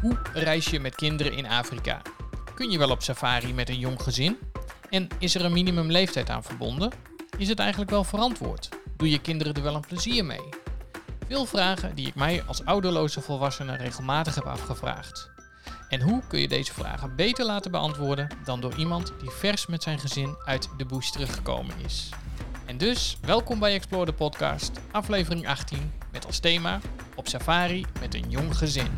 Hoe reis je met kinderen in Afrika? Kun je wel op safari met een jong gezin? En is er een minimumleeftijd aan verbonden? Is het eigenlijk wel verantwoord? Doe je kinderen er wel een plezier mee? Veel vragen die ik mij als ouderloze volwassene regelmatig heb afgevraagd. En hoe kun je deze vragen beter laten beantwoorden dan door iemand die vers met zijn gezin uit de bush teruggekomen is? En dus, welkom bij Explore the Podcast, aflevering 18, met als thema Op safari met een jong gezin.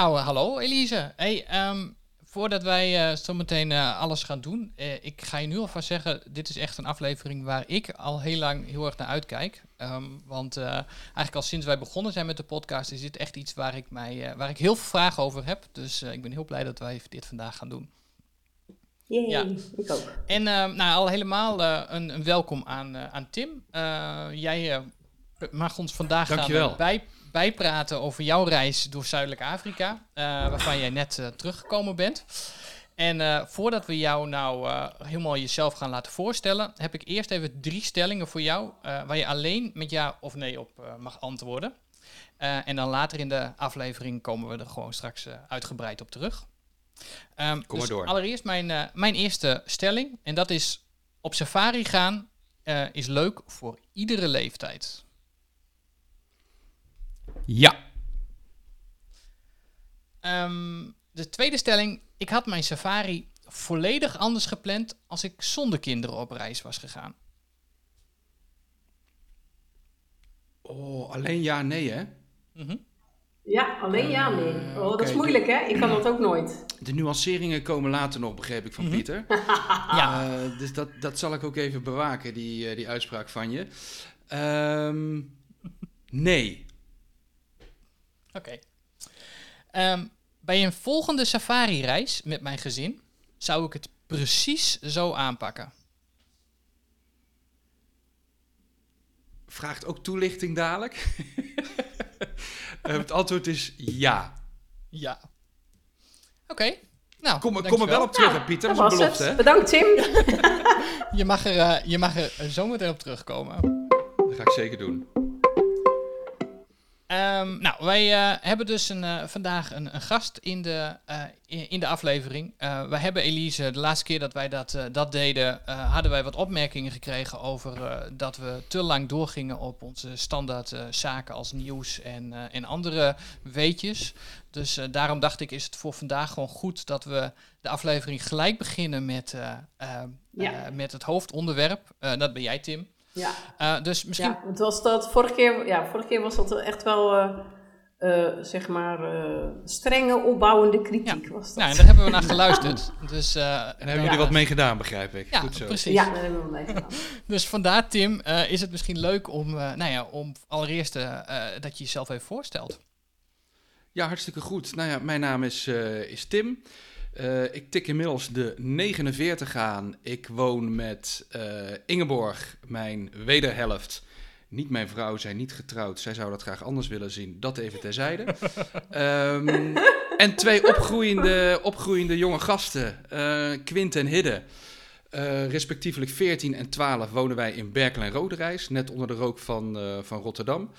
Nou, uh, hallo Elise. Hey, ehm, voordat wij uh, zo meteen uh, alles gaan doen, ik ga je nu alvast zeggen, dit is echt een aflevering waar ik al heel lang heel erg naar uitkijk. Um, want eigenlijk al sinds wij begonnen zijn met de podcast, is dit echt iets waar ik, mij, waar ik heel veel vragen over heb. Dus ik ben heel blij dat wij dit vandaag gaan doen. Yay, ja, ik ook. En nou, al helemaal een, een, welkom aan, aan Tim. jij mag ons vandaag Dankjewel. gaan bij bijpraten over jouw reis door Zuidelijk Afrika, uh, waarvan jij net uh, teruggekomen bent. En uh, voordat we jou nou helemaal jezelf gaan laten voorstellen, heb ik eerst even drie stellingen voor jou, waar je alleen met ja of nee op mag antwoorden. en dan later in de aflevering komen we er gewoon straks uitgebreid op terug. Um, Kom dus door. Allereerst mijn, mijn eerste stelling, en dat is op safari gaan is leuk voor iedere leeftijd. Ja. Um, de tweede stelling. Ik had mijn safari volledig anders gepland als ik zonder kinderen op reis was gegaan. Oh, alleen ja, nee hè? Mm -hmm. Ja, alleen ja, nee. Oh, dat okay. is moeilijk hè? Ik kan dat ook nooit. De nuanceringen komen later nog, begreep ik van Mhm. mm -hmm. Pieter. ja. Uh, dus dat, dat zal ik ook even bewaken, die, uh, die uitspraak van je. Um, nee. Oké. Okay. Um, bij een volgende safari-reis met mijn gezin zou ik het precies zo aanpakken. Vraagt ook toelichting dadelijk. uh, het antwoord is ja. Ja. Oké. Okay. Nou, kom, kom er wel op terug, ja, Pieter. Dat was een belofte, het. hè? Bedankt, Tim. je, mag er, uh, je mag er zo meteen op terugkomen. Dat ga ik zeker doen. Um, nou, wij uh, hebben dus een, uh, vandaag een, een, gast in de, uh, in, in de aflevering. wij hebben Elise, de laatste keer dat wij dat, dat deden, hadden wij wat opmerkingen gekregen over dat we te lang doorgingen op onze standaard zaken als nieuws en, en andere weetjes. Dus daarom dacht ik, is het voor vandaag gewoon goed dat we de aflevering gelijk beginnen met, ja. met het hoofdonderwerp. dat ben jij, Tim. Ja. Uh, dus misschien... Ja, het was dat vorige keer, ja, vorige keer was dat echt wel, uh, uh, zeg maar, strenge opbouwende kritiek ja. was dat. Nou, en daar hebben we naar geluisterd. dus, en daar hebben jullie ja. wat mee gedaan, begrijp ik. Ja, Goed zo. precies. Ja, daar hebben we mee gedaan. dus vandaar, Tim, is het misschien leuk om, nou ja, om allereerst dat je jezelf even voorstelt. Ja, hartstikke goed. Nou ja, mijn naam is, is Tim. Uh, ik tik inmiddels de 49 aan. Ik woon met uh, Ingeborg, mijn wederhelft. Niet mijn vrouw, zij niet getrouwd. Zij zou dat graag anders willen zien. Dat even terzijde. um, en twee opgroeiende, opgroeiende jonge gasten. Uh, Quint en Hidde. respectievelijk 14 en 12 wonen wij in Berkel en Roderijs. Net onder de rook van, van Rotterdam.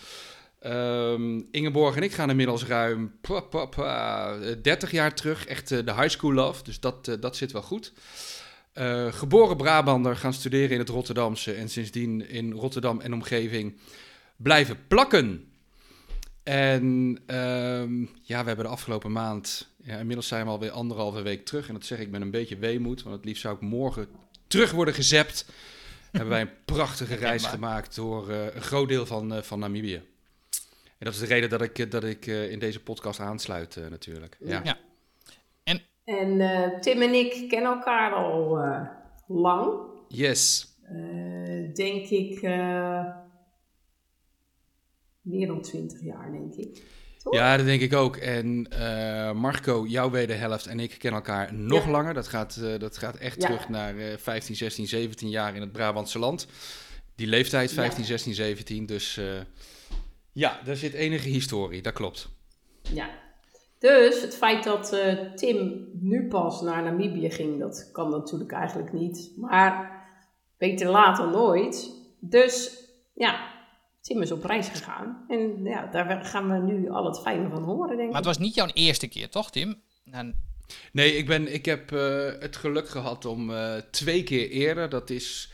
Um, Ingeborg en ik gaan inmiddels ruim pa, pa, pa, 30 jaar terug. Echt uh, de high school love, dus dat, uh, dat zit wel goed. Uh, geboren Brabander, gaan studeren in het Rotterdamse en sindsdien in Rotterdam en omgeving blijven plakken. En um, ja, we hebben de afgelopen maand, ja, inmiddels zijn we alweer anderhalve week terug. En dat zeg ik met een beetje weemoed, want het liefst zou ik morgen terug worden gezept. hebben wij een prachtige reis gemaakt door een groot deel van, van Namibië. En dat is de reden dat ik, dat ik uh, in deze podcast aansluit, uh, natuurlijk. Ja. ja. En, en uh, Tim en ik kennen elkaar al lang. Yes. denk ik meer dan twintig jaar, denk ik. Toch? Ja, dat denk ik ook. En Marco, jouw wederhelft en ik kennen elkaar nog ja. langer. Dat gaat, dat gaat echt ja. terug naar 15, 16, 17 jaar in het Brabantse land. Die leeftijd, 15, ja. 16, 17. Dus ja, daar zit enige historie, dat klopt. Ja, dus het feit dat uh, Tim nu pas naar Namibië ging, dat kan natuurlijk eigenlijk niet. Maar beter laat dan nooit. Dus ja, Tim is op reis gegaan. En ja, daar gaan we nu al het fijne van horen, denk ik. Maar het was niet jouw eerste keer, toch, Tim? Nee, ik, ben, ik heb uh, het geluk gehad om uh, twee keer eerder, dat is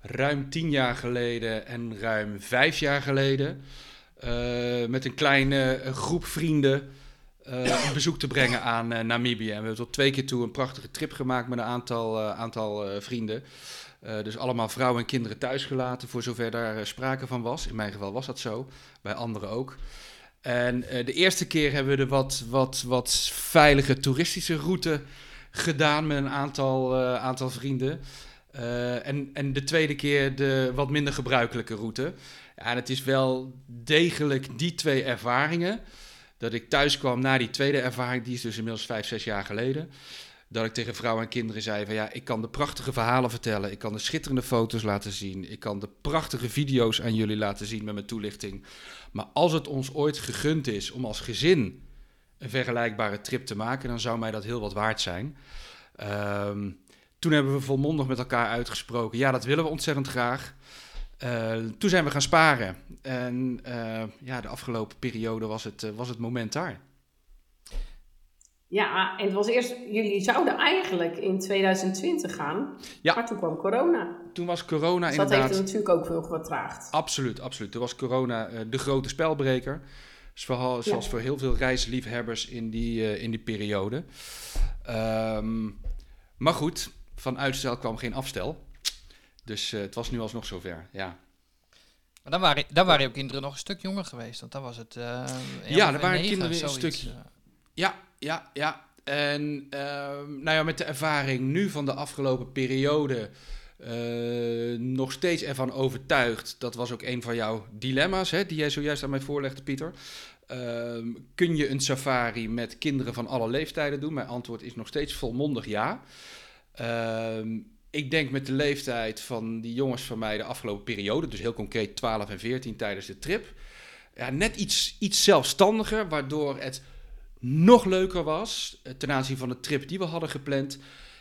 ruim tien jaar geleden en ruim vijf jaar geleden, met een kleine groep vrienden een bezoek te brengen aan Namibië. En we hebben tot twee keer toe een prachtige trip gemaakt met een aantal, aantal vrienden. Dus allemaal vrouwen en kinderen thuisgelaten, voor zover daar sprake van was. In mijn geval was dat zo, bij anderen ook. En de eerste keer hebben we de wat, wat, wat veilige toeristische route gedaan met een aantal, aantal vrienden. en, en de tweede keer de wat minder gebruikelijke route. En het is wel degelijk die twee ervaringen. Dat ik thuis kwam na die tweede ervaring, die is dus inmiddels vijf, zes jaar geleden dat ik tegen vrouwen en kinderen zei van ja, ik kan de prachtige verhalen vertellen, ik kan de schitterende foto's laten zien, ik kan de prachtige video's aan jullie laten zien met mijn toelichting. Maar als het ons ooit gegund is om als gezin een vergelijkbare trip te maken, dan zou mij dat heel wat waard zijn. Um, toen hebben we volmondig met elkaar uitgesproken, ja, dat willen we ontzettend graag. Uh, toen zijn we gaan sparen en uh, ja, de afgelopen periode was het, uh, was het moment daar. Ja, en het was eerst, jullie zouden eigenlijk in 2020 gaan, ja. maar toen kwam corona. Toen was corona dus inderdaad... dat heeft het natuurlijk ook veel vertraagd. Absoluut, absoluut. Toen was corona de grote spelbreker. Zoals, zoals voor heel veel reisliefhebbers in die, in die periode. Um, maar goed, van uitstel kwam geen afstel. Dus uh, het was nu alsnog zover, ja. Maar dan waren, dan waren je ook kinderen nog een stuk jonger geweest. Want dan was het... ja, dan waren kinderen een stuk... Ja, ja, ja. En uh, nou ja, met de ervaring nu van de afgelopen periode uh, nog steeds ervan overtuigd. Dat was ook een van jouw dilemma's, hè, die jij zojuist aan mij voorlegde, Pieter. Uh, kun je een safari met kinderen van alle leeftijden doen? Mijn antwoord is nog steeds volmondig ja. Ehm, ik denk met de leeftijd van die jongens van mij de afgelopen periode, dus heel concreet 12 en 14 tijdens de trip, ja, net iets, iets zelfstandiger, waardoor het nog leuker was eh, ten aanzien van de trip die we hadden gepland.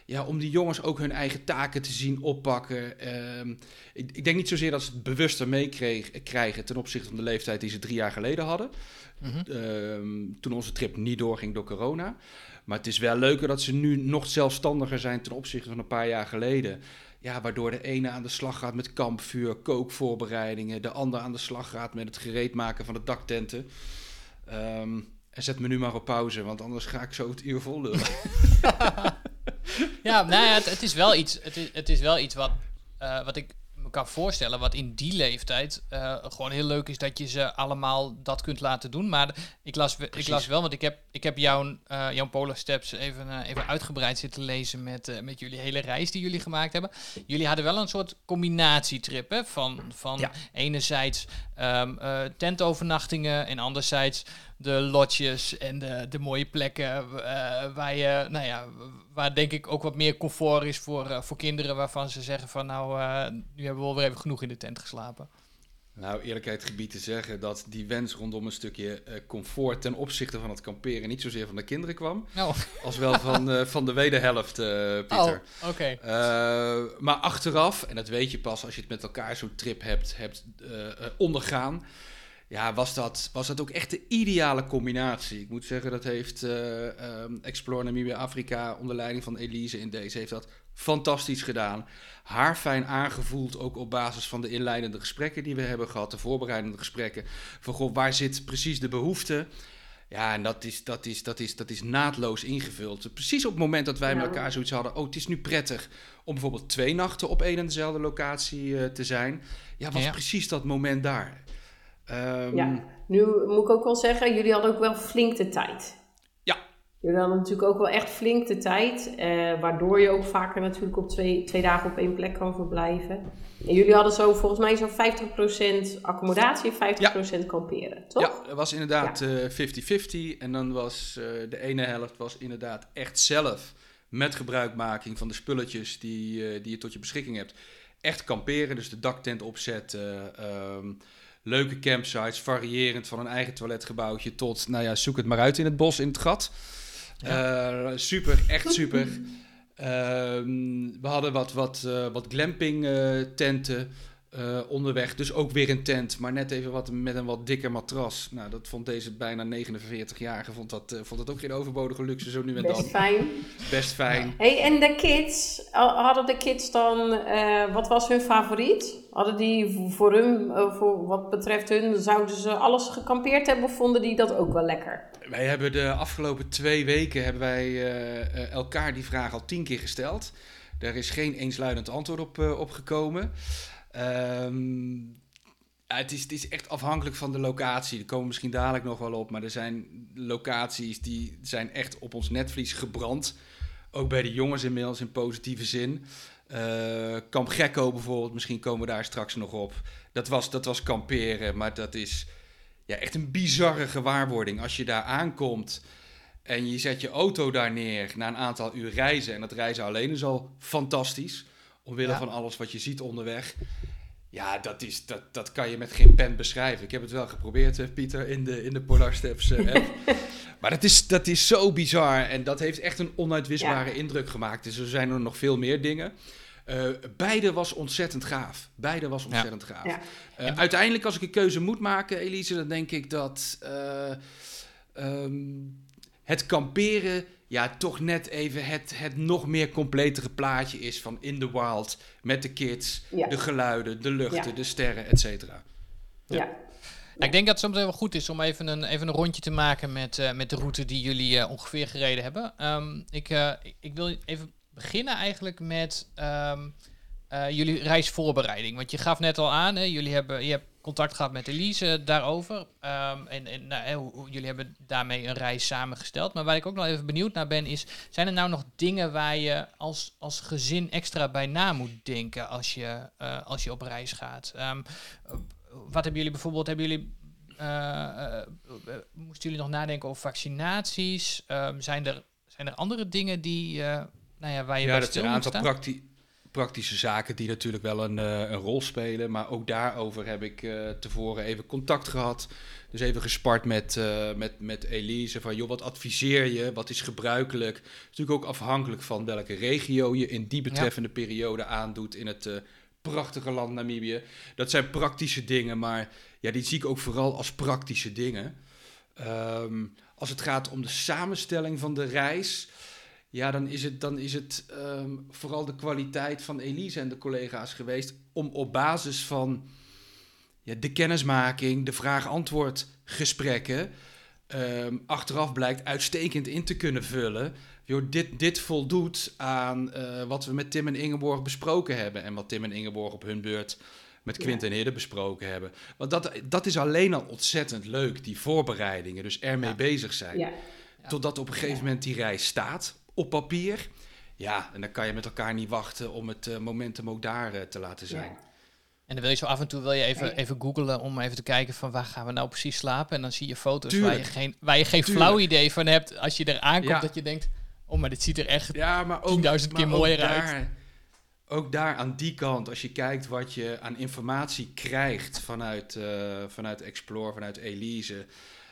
Ja, om die jongens ook hun eigen taken te zien oppakken. Ehm, ik, ik, denk niet zozeer dat ze het bewuster meekrijgen ten opzichte van de leeftijd die ze drie jaar geleden hadden. Mhm. Ehm, toen onze trip niet doorging door corona. Maar het is wel leuker dat ze nu nog zelfstandiger zijn ten opzichte van een paar jaar geleden. Ja, waardoor de ene aan de slag gaat met kampvuur, kookvoorbereidingen. De ander aan de slag gaat met het gereedmaken van de daktenten. Um, en zet me nu maar op pauze, want anders ga ik zo het uur vol lullen. ja, nou ja, het, het, is wel iets, het is, het is wel iets wat, uh, wat ik me kan voorstellen, wat in die leeftijd uh, gewoon heel leuk is dat je ze allemaal dat kunt laten doen. Maar ik las, ik las wel, want ik heb, ik heb jouw, uh, jouw Polar Steps even, even uitgebreid zitten lezen met, met jullie hele reis die jullie gemaakt hebben. Jullie hadden wel een soort combinatietrip hè, van, van ja. enerzijds um, tentovernachtingen en anderzijds de lotjes en de, de mooie plekken uh, waar je, nou ja, waar denk ik ook wat meer comfort is voor, uh, voor kinderen waarvan ze zeggen van nou, uh, nu hebben we wel weer even genoeg in de tent geslapen. Nou, eerlijkheid gebied te zeggen dat die wens rondom een stukje comfort ten opzichte van het kamperen niet zozeer van de kinderen kwam, oh. als wel van, van de wederhelft, Pieter. Oh, oké. Okay. maar achteraf, en dat weet je pas als je het met elkaar zo'n trip hebt, hebt ondergaan, ja, was dat, was dat ook echt de ideale combinatie. Ik moet zeggen, dat heeft uh, um, Explore Namibia Afrika onder leiding van Elise in deze heeft dat fantastisch gedaan. Haar fijn aangevoeld, ook op basis van de inleidende gesprekken die we hebben gehad, de voorbereidende gesprekken. Van goh, waar zit precies de behoefte? Ja, en dat is, dat, is, dat, is, dat is naadloos ingevuld. Precies op het moment dat wij met elkaar zoiets hadden. Oh, het is nu prettig om bijvoorbeeld twee nachten op één en dezelfde locatie uh, te zijn. Ja, was ja. precies dat moment daar. Um, ja, nu moet ik ook wel zeggen, jullie hadden ook wel flink de tijd. Ja. Jullie hadden natuurlijk ook wel echt flink de tijd, eh, waardoor je ook vaker natuurlijk op twee, twee dagen op één plek kan verblijven. En jullie hadden zo volgens mij zo'n 50% accommodatie en 50% ja. kamperen, toch? Ja, dat was inderdaad 50-50. Ja. Uh, en dan was uh, de ene helft was inderdaad echt zelf met gebruikmaking van de spulletjes die, uh, die je tot je beschikking hebt. Echt kamperen, dus de daktent opzetten, um, leuke campsites, variërend van een eigen toiletgebouwtje tot, nou ja, zoek het maar uit in het bos, in het gat. Ja. Uh, super, echt super. Uh, we hadden wat, wat, uh, wat glamping tenten. Eh, onderweg. Dus ook weer een tent, maar net even wat met een wat dikker matras. Nou, dat vond deze bijna 49-jarige vond dat, uh, vond dat ook geen overbodige luxe zo nu en Best dan. fijn. Best fijn. Hey, en de kids, hadden de kids dan, uh, wat was hun favoriet? Hadden die voor hun, voor wat betreft hun, zouden ze alles gekampeerd hebben of vonden die dat ook wel lekker? Wij hebben de afgelopen twee weken hebben wij elkaar die vraag al tien keer gesteld. Daar is geen eensluidend antwoord op, op gekomen. Ja, het, is, het is echt afhankelijk van de locatie. Daar komen we misschien dadelijk nog wel op. Maar er zijn locaties die zijn echt op ons netvlies gebrand. Ook bij de jongens inmiddels in positieve zin. Uh, Kamp Gekko bijvoorbeeld, misschien komen we daar straks nog op. Dat was, dat was kamperen, maar dat is ja, echt een bizarre gewaarwording. Als je daar aankomt en je zet je auto daar neer na een aantal uur reizen. En dat reizen alleen is al fantastisch. Omwille van alles wat je ziet onderweg. Ja, dat, is, dat, dat kan je met geen pen beschrijven. Ik heb het wel geprobeerd, Pieter, in de, in de Polar Steps app. maar dat is, dat is zo bizar. En dat heeft echt een onuitwisbare indruk gemaakt. Dus er zijn er nog veel meer dingen. Uh, beide was ontzettend gaaf. Beide was ontzettend gaaf. Ja. Uh, uiteindelijk, als ik een keuze moet maken, Elise, dan denk ik dat um, het kamperen ja, toch net even het, het nog meer completere plaatje is van in the wild. Met de kids, de geluiden, de luchten, de sterren, et cetera. Ja. ja. ik denk dat het soms wel goed is om even een, even een rondje te maken met, uh, met de route die jullie uh, ongeveer gereden hebben. Um, ik, uh, ik wil even beginnen eigenlijk met um, jullie reisvoorbereiding. Want je gaf net al aan, hè, jullie hebben, je hebt contact gehad met Elise daarover. Um, en en nou, jullie hebben daarmee een reis samengesteld. Maar waar ik ook nog even benieuwd naar ben, is: zijn er nou nog dingen waar je als, als gezin extra bij na moet denken als je, uh, als je op reis gaat? Um, wat hebben jullie bijvoorbeeld? Hebben jullie. Uh, uh, moesten jullie nog nadenken over vaccinaties? Um, zijn, er, zijn er andere dingen die, nou ja, waar je ja, bij dat stil zijn een aantal staan? Praktische zaken die natuurlijk wel een, uh, een rol spelen. Maar ook daarover heb ik uh, tevoren even contact gehad. Dus even gespart met, uh, met, met Elise. Van joh, wat adviseer je? Wat is gebruikelijk? Het is natuurlijk ook afhankelijk van welke regio je in die betreffende ja. periode aandoet in het prachtige land Namibië. Dat zijn praktische dingen, maar ja, die zie ik ook vooral als praktische dingen. Um, als het gaat om de samenstelling van de reis. Ja, dan is het, dan is het um, vooral de kwaliteit van Elise en de collega's geweest om op basis van ja, de kennismaking, de vraag-antwoord gesprekken, um, achteraf blijkt uitstekend in te kunnen vullen. Joh, dit, dit voldoet aan uh, wat we met Tim en Ingeborg besproken hebben en wat Tim en Ingeborg op hun beurt met Quint en Hidde besproken hebben. Want dat, dat is alleen al ontzettend leuk, die voorbereidingen, dus ermee ja. bezig zijn. Totdat op een gegeven moment die reis staat op papier. Ja, en dan kan je met elkaar niet wachten om het uh, momentum ook daar uh, te laten zijn. Ja. En dan wil je zo af en toe wil je even, even googlen om even te kijken van waar gaan we nou precies slapen. En dan zie je foto's waar je geen, waar je geen flauw idee van hebt als je er aankomt. Ja. Dat je denkt, oh maar dit ziet er echt ja, maar ook, 10.000 keer mooier daar, uit. Ook daar aan die kant, als je kijkt wat je aan informatie krijgt vanuit, uh, vanuit Explore, vanuit Elise...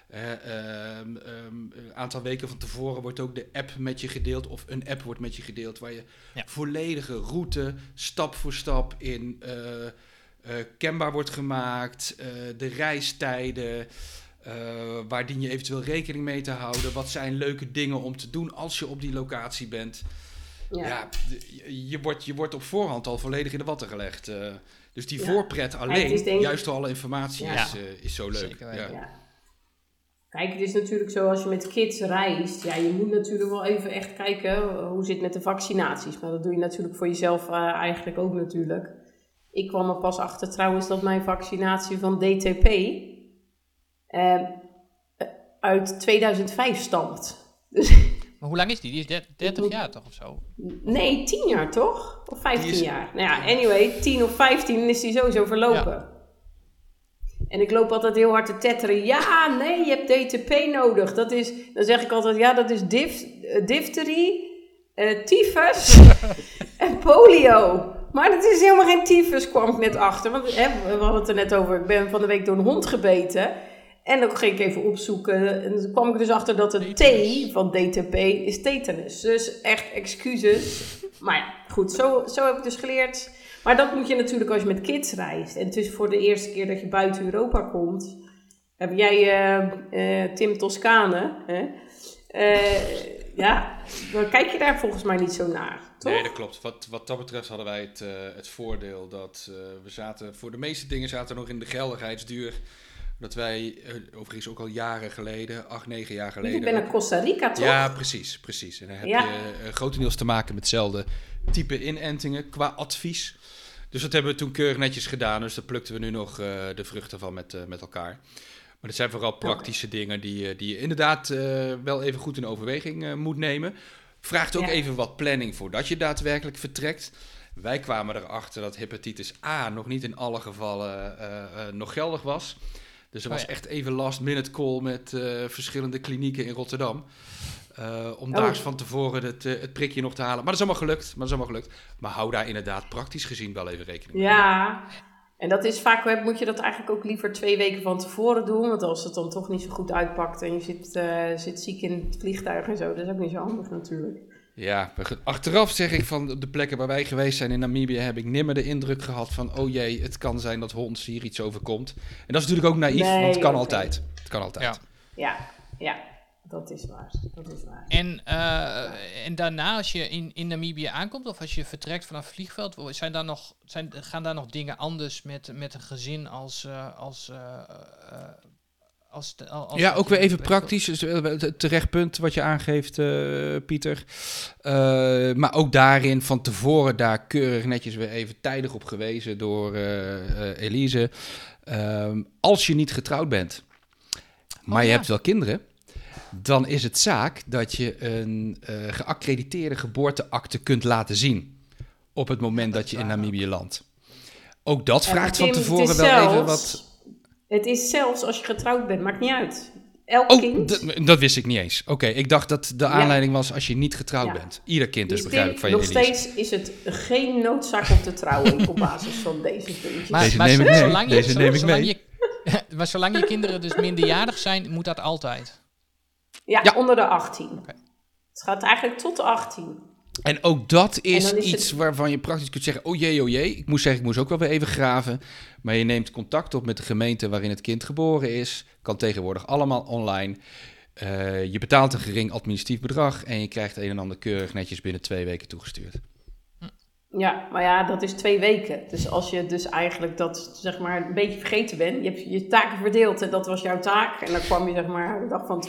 Een um, um, aantal weken van tevoren wordt ook de app met je gedeeld, of een app wordt met je gedeeld, waar je ja. volledige route, stap voor stap in uh, uh, kenbaar wordt gemaakt, uh, de reistijden, waar dien je eventueel rekening mee te houden, wat zijn leuke dingen om te doen als je op die locatie bent. Ja, ja je, wordt, je wordt op voorhand al volledig in de watten gelegd. dus die ja. voorpret alleen, denk... juist door alle informatie, is, is zo leuk. Zeker, ja. Kijk, het is natuurlijk zo als je met kids reist. Ja, je moet natuurlijk wel even echt kijken hoe zit het met de vaccinaties. Maar dat doe je natuurlijk voor jezelf uh, eigenlijk ook natuurlijk. Ik kwam er pas achter trouwens dat mijn vaccinatie van DTP uh, uit 2005 stamt. Dus maar hoe lang is die? Die is 30 jaar toch of zo? Nee, 10 jaar toch? Of 15 is... jaar? Nou ja, anyway, 10 of 15 is die sowieso verlopen. Ja. En ik loop altijd heel hard te tetteren. Ja, nee, je hebt DTP nodig. Dat is, dan zeg ik altijd, ja, dat is dif, uh, difterie, uh, tyfus en polio. Maar dat is helemaal geen tyfus, kwam ik net achter. Want hè, we hadden het er net over, ik ben van de week door een hond gebeten. En dan ging ik even opzoeken. En toen kwam ik dus achter dat de T van DTP is tetanus. Dus echt excuses. Maar ja, goed, zo, zo heb ik dus geleerd. Maar dat moet je natuurlijk als je met kids reist. En het is voor de eerste keer dat je buiten Europa komt. Heb jij uh, uh, Tim Toscane? Hè? Uh, ja, dan kijk je daar volgens mij niet zo naar. Toch? Nee, dat klopt. Wat, wat dat betreft hadden wij het, het voordeel dat we zaten, voor de meeste dingen zaten nog in de geldigheidsduur. Dat wij, overigens ook al jaren geleden, acht, negen jaar geleden. Ik ben naar Costa Rica, toch? Ja, precies, precies. En dan heb ja. je grotendeels te maken met hetzelfde type inentingen qua advies. Dus dat hebben we toen keurig netjes gedaan. Dus daar plukten we nu nog uh, de vruchten van met, uh, met elkaar. Maar het zijn vooral praktische dingen die, die je inderdaad wel even goed in overweging moet nemen. Vraagt ook ja. even wat planning voordat je daadwerkelijk vertrekt. Wij kwamen erachter dat hepatitis A nog niet in alle gevallen nog geldig was. Dus er was oh ja. echt even last minute call met verschillende klinieken in Rotterdam. Uh, om oh. daags van tevoren het, uh, het, prikje nog te halen. Maar dat is allemaal gelukt. Maar dat is allemaal gelukt. Maar hou daar inderdaad praktisch gezien wel even rekening mee. Ja, en dat is vaak, moet je dat eigenlijk ook liever twee weken van tevoren doen. Want als het dan toch niet zo goed uitpakt en je zit, uh, zit ziek in het vliegtuig en zo, dat is ook niet zo handig natuurlijk. Ja, achteraf zeg ik van de plekken waar wij geweest zijn in Namibië, heb ik nimmer de indruk gehad van, oh jee, het kan zijn dat Hons hier iets overkomt. En dat is natuurlijk ook naïef, nee, want het kan okay. altijd. Het kan altijd. Ja, ja. ja. Dat is waar. Dat is waar. En, uh, en daarna, als je in, in Namibië aankomt of als je vertrekt vanaf het vliegveld, zijn daar nog, zijn, gaan daar nog dingen anders met, met een gezin als. Uh, als uh, als, als ja, ook weer even praktisch. Dus, het terecht punt wat je aangeeft, Pieter. maar ook daarin van tevoren daar keurig netjes weer even tijdig op gewezen door Elise. Ehm, als je niet getrouwd bent, maar oh, je ja. hebt wel kinderen dan is het zaak dat je een uh, geaccrediteerde geboorteakte kunt laten zien op het moment dat, je in Namibië landt. Ook dat vraagt van tevoren wel even wat. Het is zelfs als je getrouwd bent, maakt niet uit. Elk oh, kind. Dat wist ik niet eens. Oké, ik dacht dat de aanleiding was als je niet getrouwd bent. Ieder kind dus begrijp ik van je Nog steeds is het geen noodzaak om te trouwen op basis van deze puntjes. Maar, deze neem ik mee. Deze neem ik mee. maar zolang je kinderen dus minderjarig zijn, moet dat altijd. Ja, onder de 18. Het gaat eigenlijk tot de 18. En ook dat is, iets waarvan je praktisch kunt zeggen: oh jee, oh jee. Ik moest zeggen, ik moest ook wel weer even graven. Maar je neemt contact op met de gemeente waarin het kind geboren is. Kan tegenwoordig allemaal online. Uh, je betaalt een gering administratief bedrag en je krijgt een en ander keurig netjes binnen twee weken toegestuurd. Ja, maar ja, dat is twee weken. Dus als je dus eigenlijk dat zeg maar een beetje vergeten bent, je hebt je taken verdeeld en dat was jouw taak. En dan kwam je zeg maar de dag van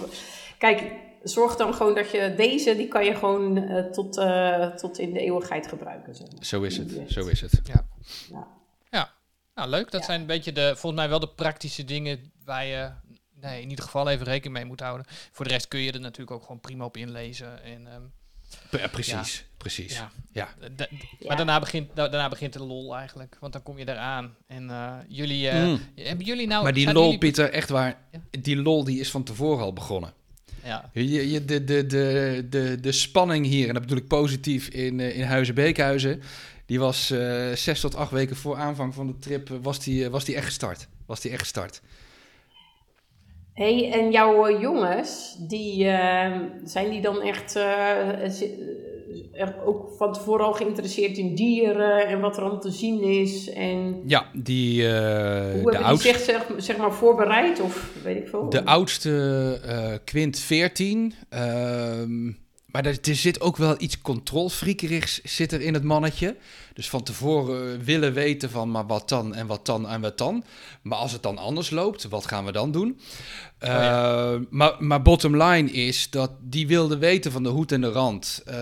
Kijk, zorg dan gewoon dat je deze, die kan je gewoon uh, tot, uh, tot in de eeuwigheid gebruiken. Zeg maar. Zo is het, zo is het. Ja. ja. ja. Nou, leuk. Dat ja. zijn een beetje de, volgens mij wel de praktische dingen waar je nee, in ieder geval even rekening mee moet houden. Voor de rest kun je er natuurlijk ook gewoon prima op inlezen. En, um, ja, precies, precies. Ja. ja. Maar daarna begint, daarna begint de lol eigenlijk, want dan kom je eraan. En uh, jullie, uh, mm. hebben jullie nou... Maar die lol, jullie... Pieter, echt waar, die lol die is van tevoren al begonnen. Ja. Je, je, de, de, de, de, de spanning hier, en dat bedoel ik positief, in, uh, in Huizen-Beekhuizen... die was uh, zes tot acht weken voor aanvang van de trip, was die, was die echt gestart. Was die echt gestart. Hey, en jouw uh, jongens, die, zijn die dan echt er ook van tevoren al geïnteresseerd in dieren en wat er allemaal te zien is. En ja, die. Uh, hoe de oudste, zich zeg, zeg, maar voorbereid of weet ik veel? De oudste uh, Quint 14. Maar er, er, zit ook wel iets controlfriekerigs zit er in het mannetje. Dus van tevoren willen weten van, maar wat dan en wat dan en wat dan. Maar als het dan anders loopt, wat gaan we dan doen? Oh, ja. uh, maar, maar bottom line is dat die wilde weten van de hoed en de rand. Uh,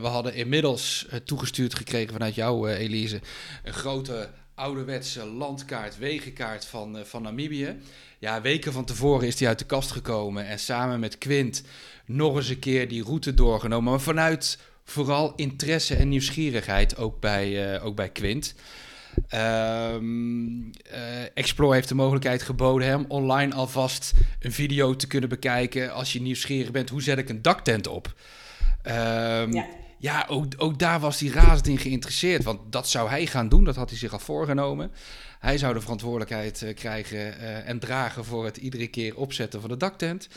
we hadden inmiddels uh, toegestuurd gekregen vanuit jou, Elise, een grote ouderwetse landkaart, wegenkaart van, van Namibië. Ja, weken van tevoren is die uit de kast gekomen en samen met Quint nog eens een keer die route doorgenomen. Maar vanuit vooral interesse en nieuwsgierigheid ook bij, uh, ook bij Quint. Um, uh, Explore heeft de mogelijkheid geboden hem online alvast een video te kunnen bekijken. Als je nieuwsgierig bent, hoe zet ik een daktent op? Um, ja, ja ook, ook daar was hij razend in geïnteresseerd. Want dat zou hij gaan doen, dat had hij zich al voorgenomen. Hij zou de verantwoordelijkheid uh, krijgen uh, en dragen voor het iedere keer opzetten van de daktent.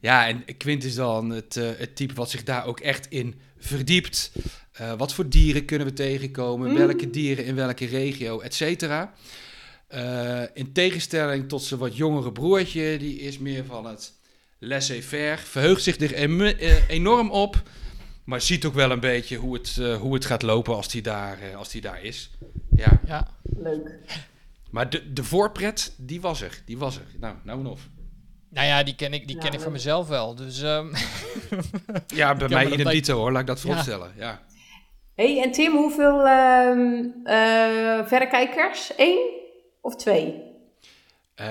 Ja, en Quint is dan het, uh, het type wat zich daar ook echt in verdiept. Eh, wat voor dieren kunnen we tegenkomen? Mm. Welke dieren in welke regio, et cetera. Eh, in tegenstelling tot zijn wat jongere broertje, die is meer van het laissez-faire. Verheugt zich er em- eh, enorm op. Maar ziet ook wel een beetje hoe het, eh, hoe het gaat lopen als hij daar, eh, als die daar is. Ja. Ja, Leuk. Maar de, de voorpret, die was er. Die was er. Nou, nou en of. Nou ja, die ken ik, die Ja, ken ik van mezelf wel. Dus ehm, Ja, bij mij lijkt- dito hoor, laat ik dat voorstellen. Ja. hey, en Tim, hoeveel ehm, eh, verrekijkers? Eén of twee? Eh,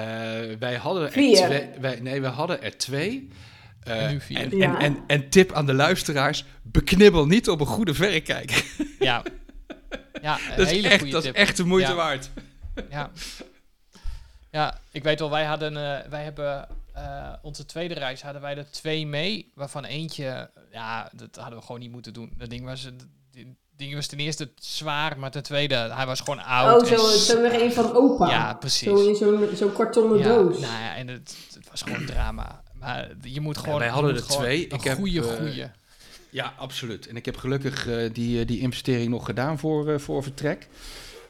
wij hadden er Vier. twee. Wij, nee, we hadden er twee. Eh, En nu vier. En, Ja. en, en, en tip aan de luisteraars: beknibbel niet op een goede verrekijker. ja. Ja, een Dat is hele echt, goede dat is tip. echt de moeite Ja. waard. Ja. ja, ik weet wel, wij hadden, eh, wij hebben eh, onze tweede reis hadden wij er twee mee, waarvan eentje, ja, dat hadden we gewoon niet moeten doen. Dat ding was, dat ding was ten eerste zwaar, maar ten tweede, hij was gewoon oud. Oh, zo, zo nog een van opa. Ja, precies. Zo in zo'n zo'n kartonnen ja, doos. Nou ja, en het, het was gewoon drama. Maar je moet gewoon. wij je hadden er twee. Een Ik heb, goede, eh, goede. Ja, absoluut. En ik heb gelukkig eh, die, eh, die investering nog gedaan voor, eh, voor vertrek.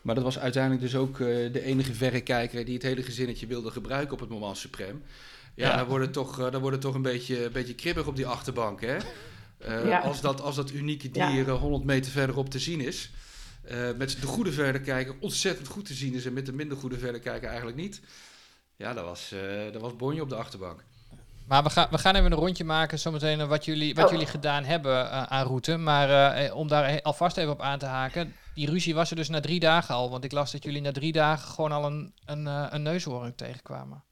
Maar dat was uiteindelijk dus ook eh, de enige verrekijker die het hele gezinnetje wilde gebruiken op het moment Supreme. Ja, Ja. Dan, wordt het toch, eh, dan wordt het toch een beetje, een beetje kribbig op die achterbank, hè? Eh, Ja. als, dat, als dat unieke dier eh, 100 meter verderop te zien is. eh, met de goede verrekijker ontzettend goed te zien is en met de minder goede verrekijker eigenlijk niet. Ja, dat was, eh, dat was bonje op de achterbank. Maar we gaan, we gaan even een rondje maken zometeen eh, wat jullie, wat Oh. jullie gedaan hebben eh, aan route. Maar eh, eh, om daar alvast even op aan te haken. Die ruzie was er dus na drie dagen al. Want ik las dat jullie na drie dagen gewoon al een, een, eh, een neushoorn tegenkwamen.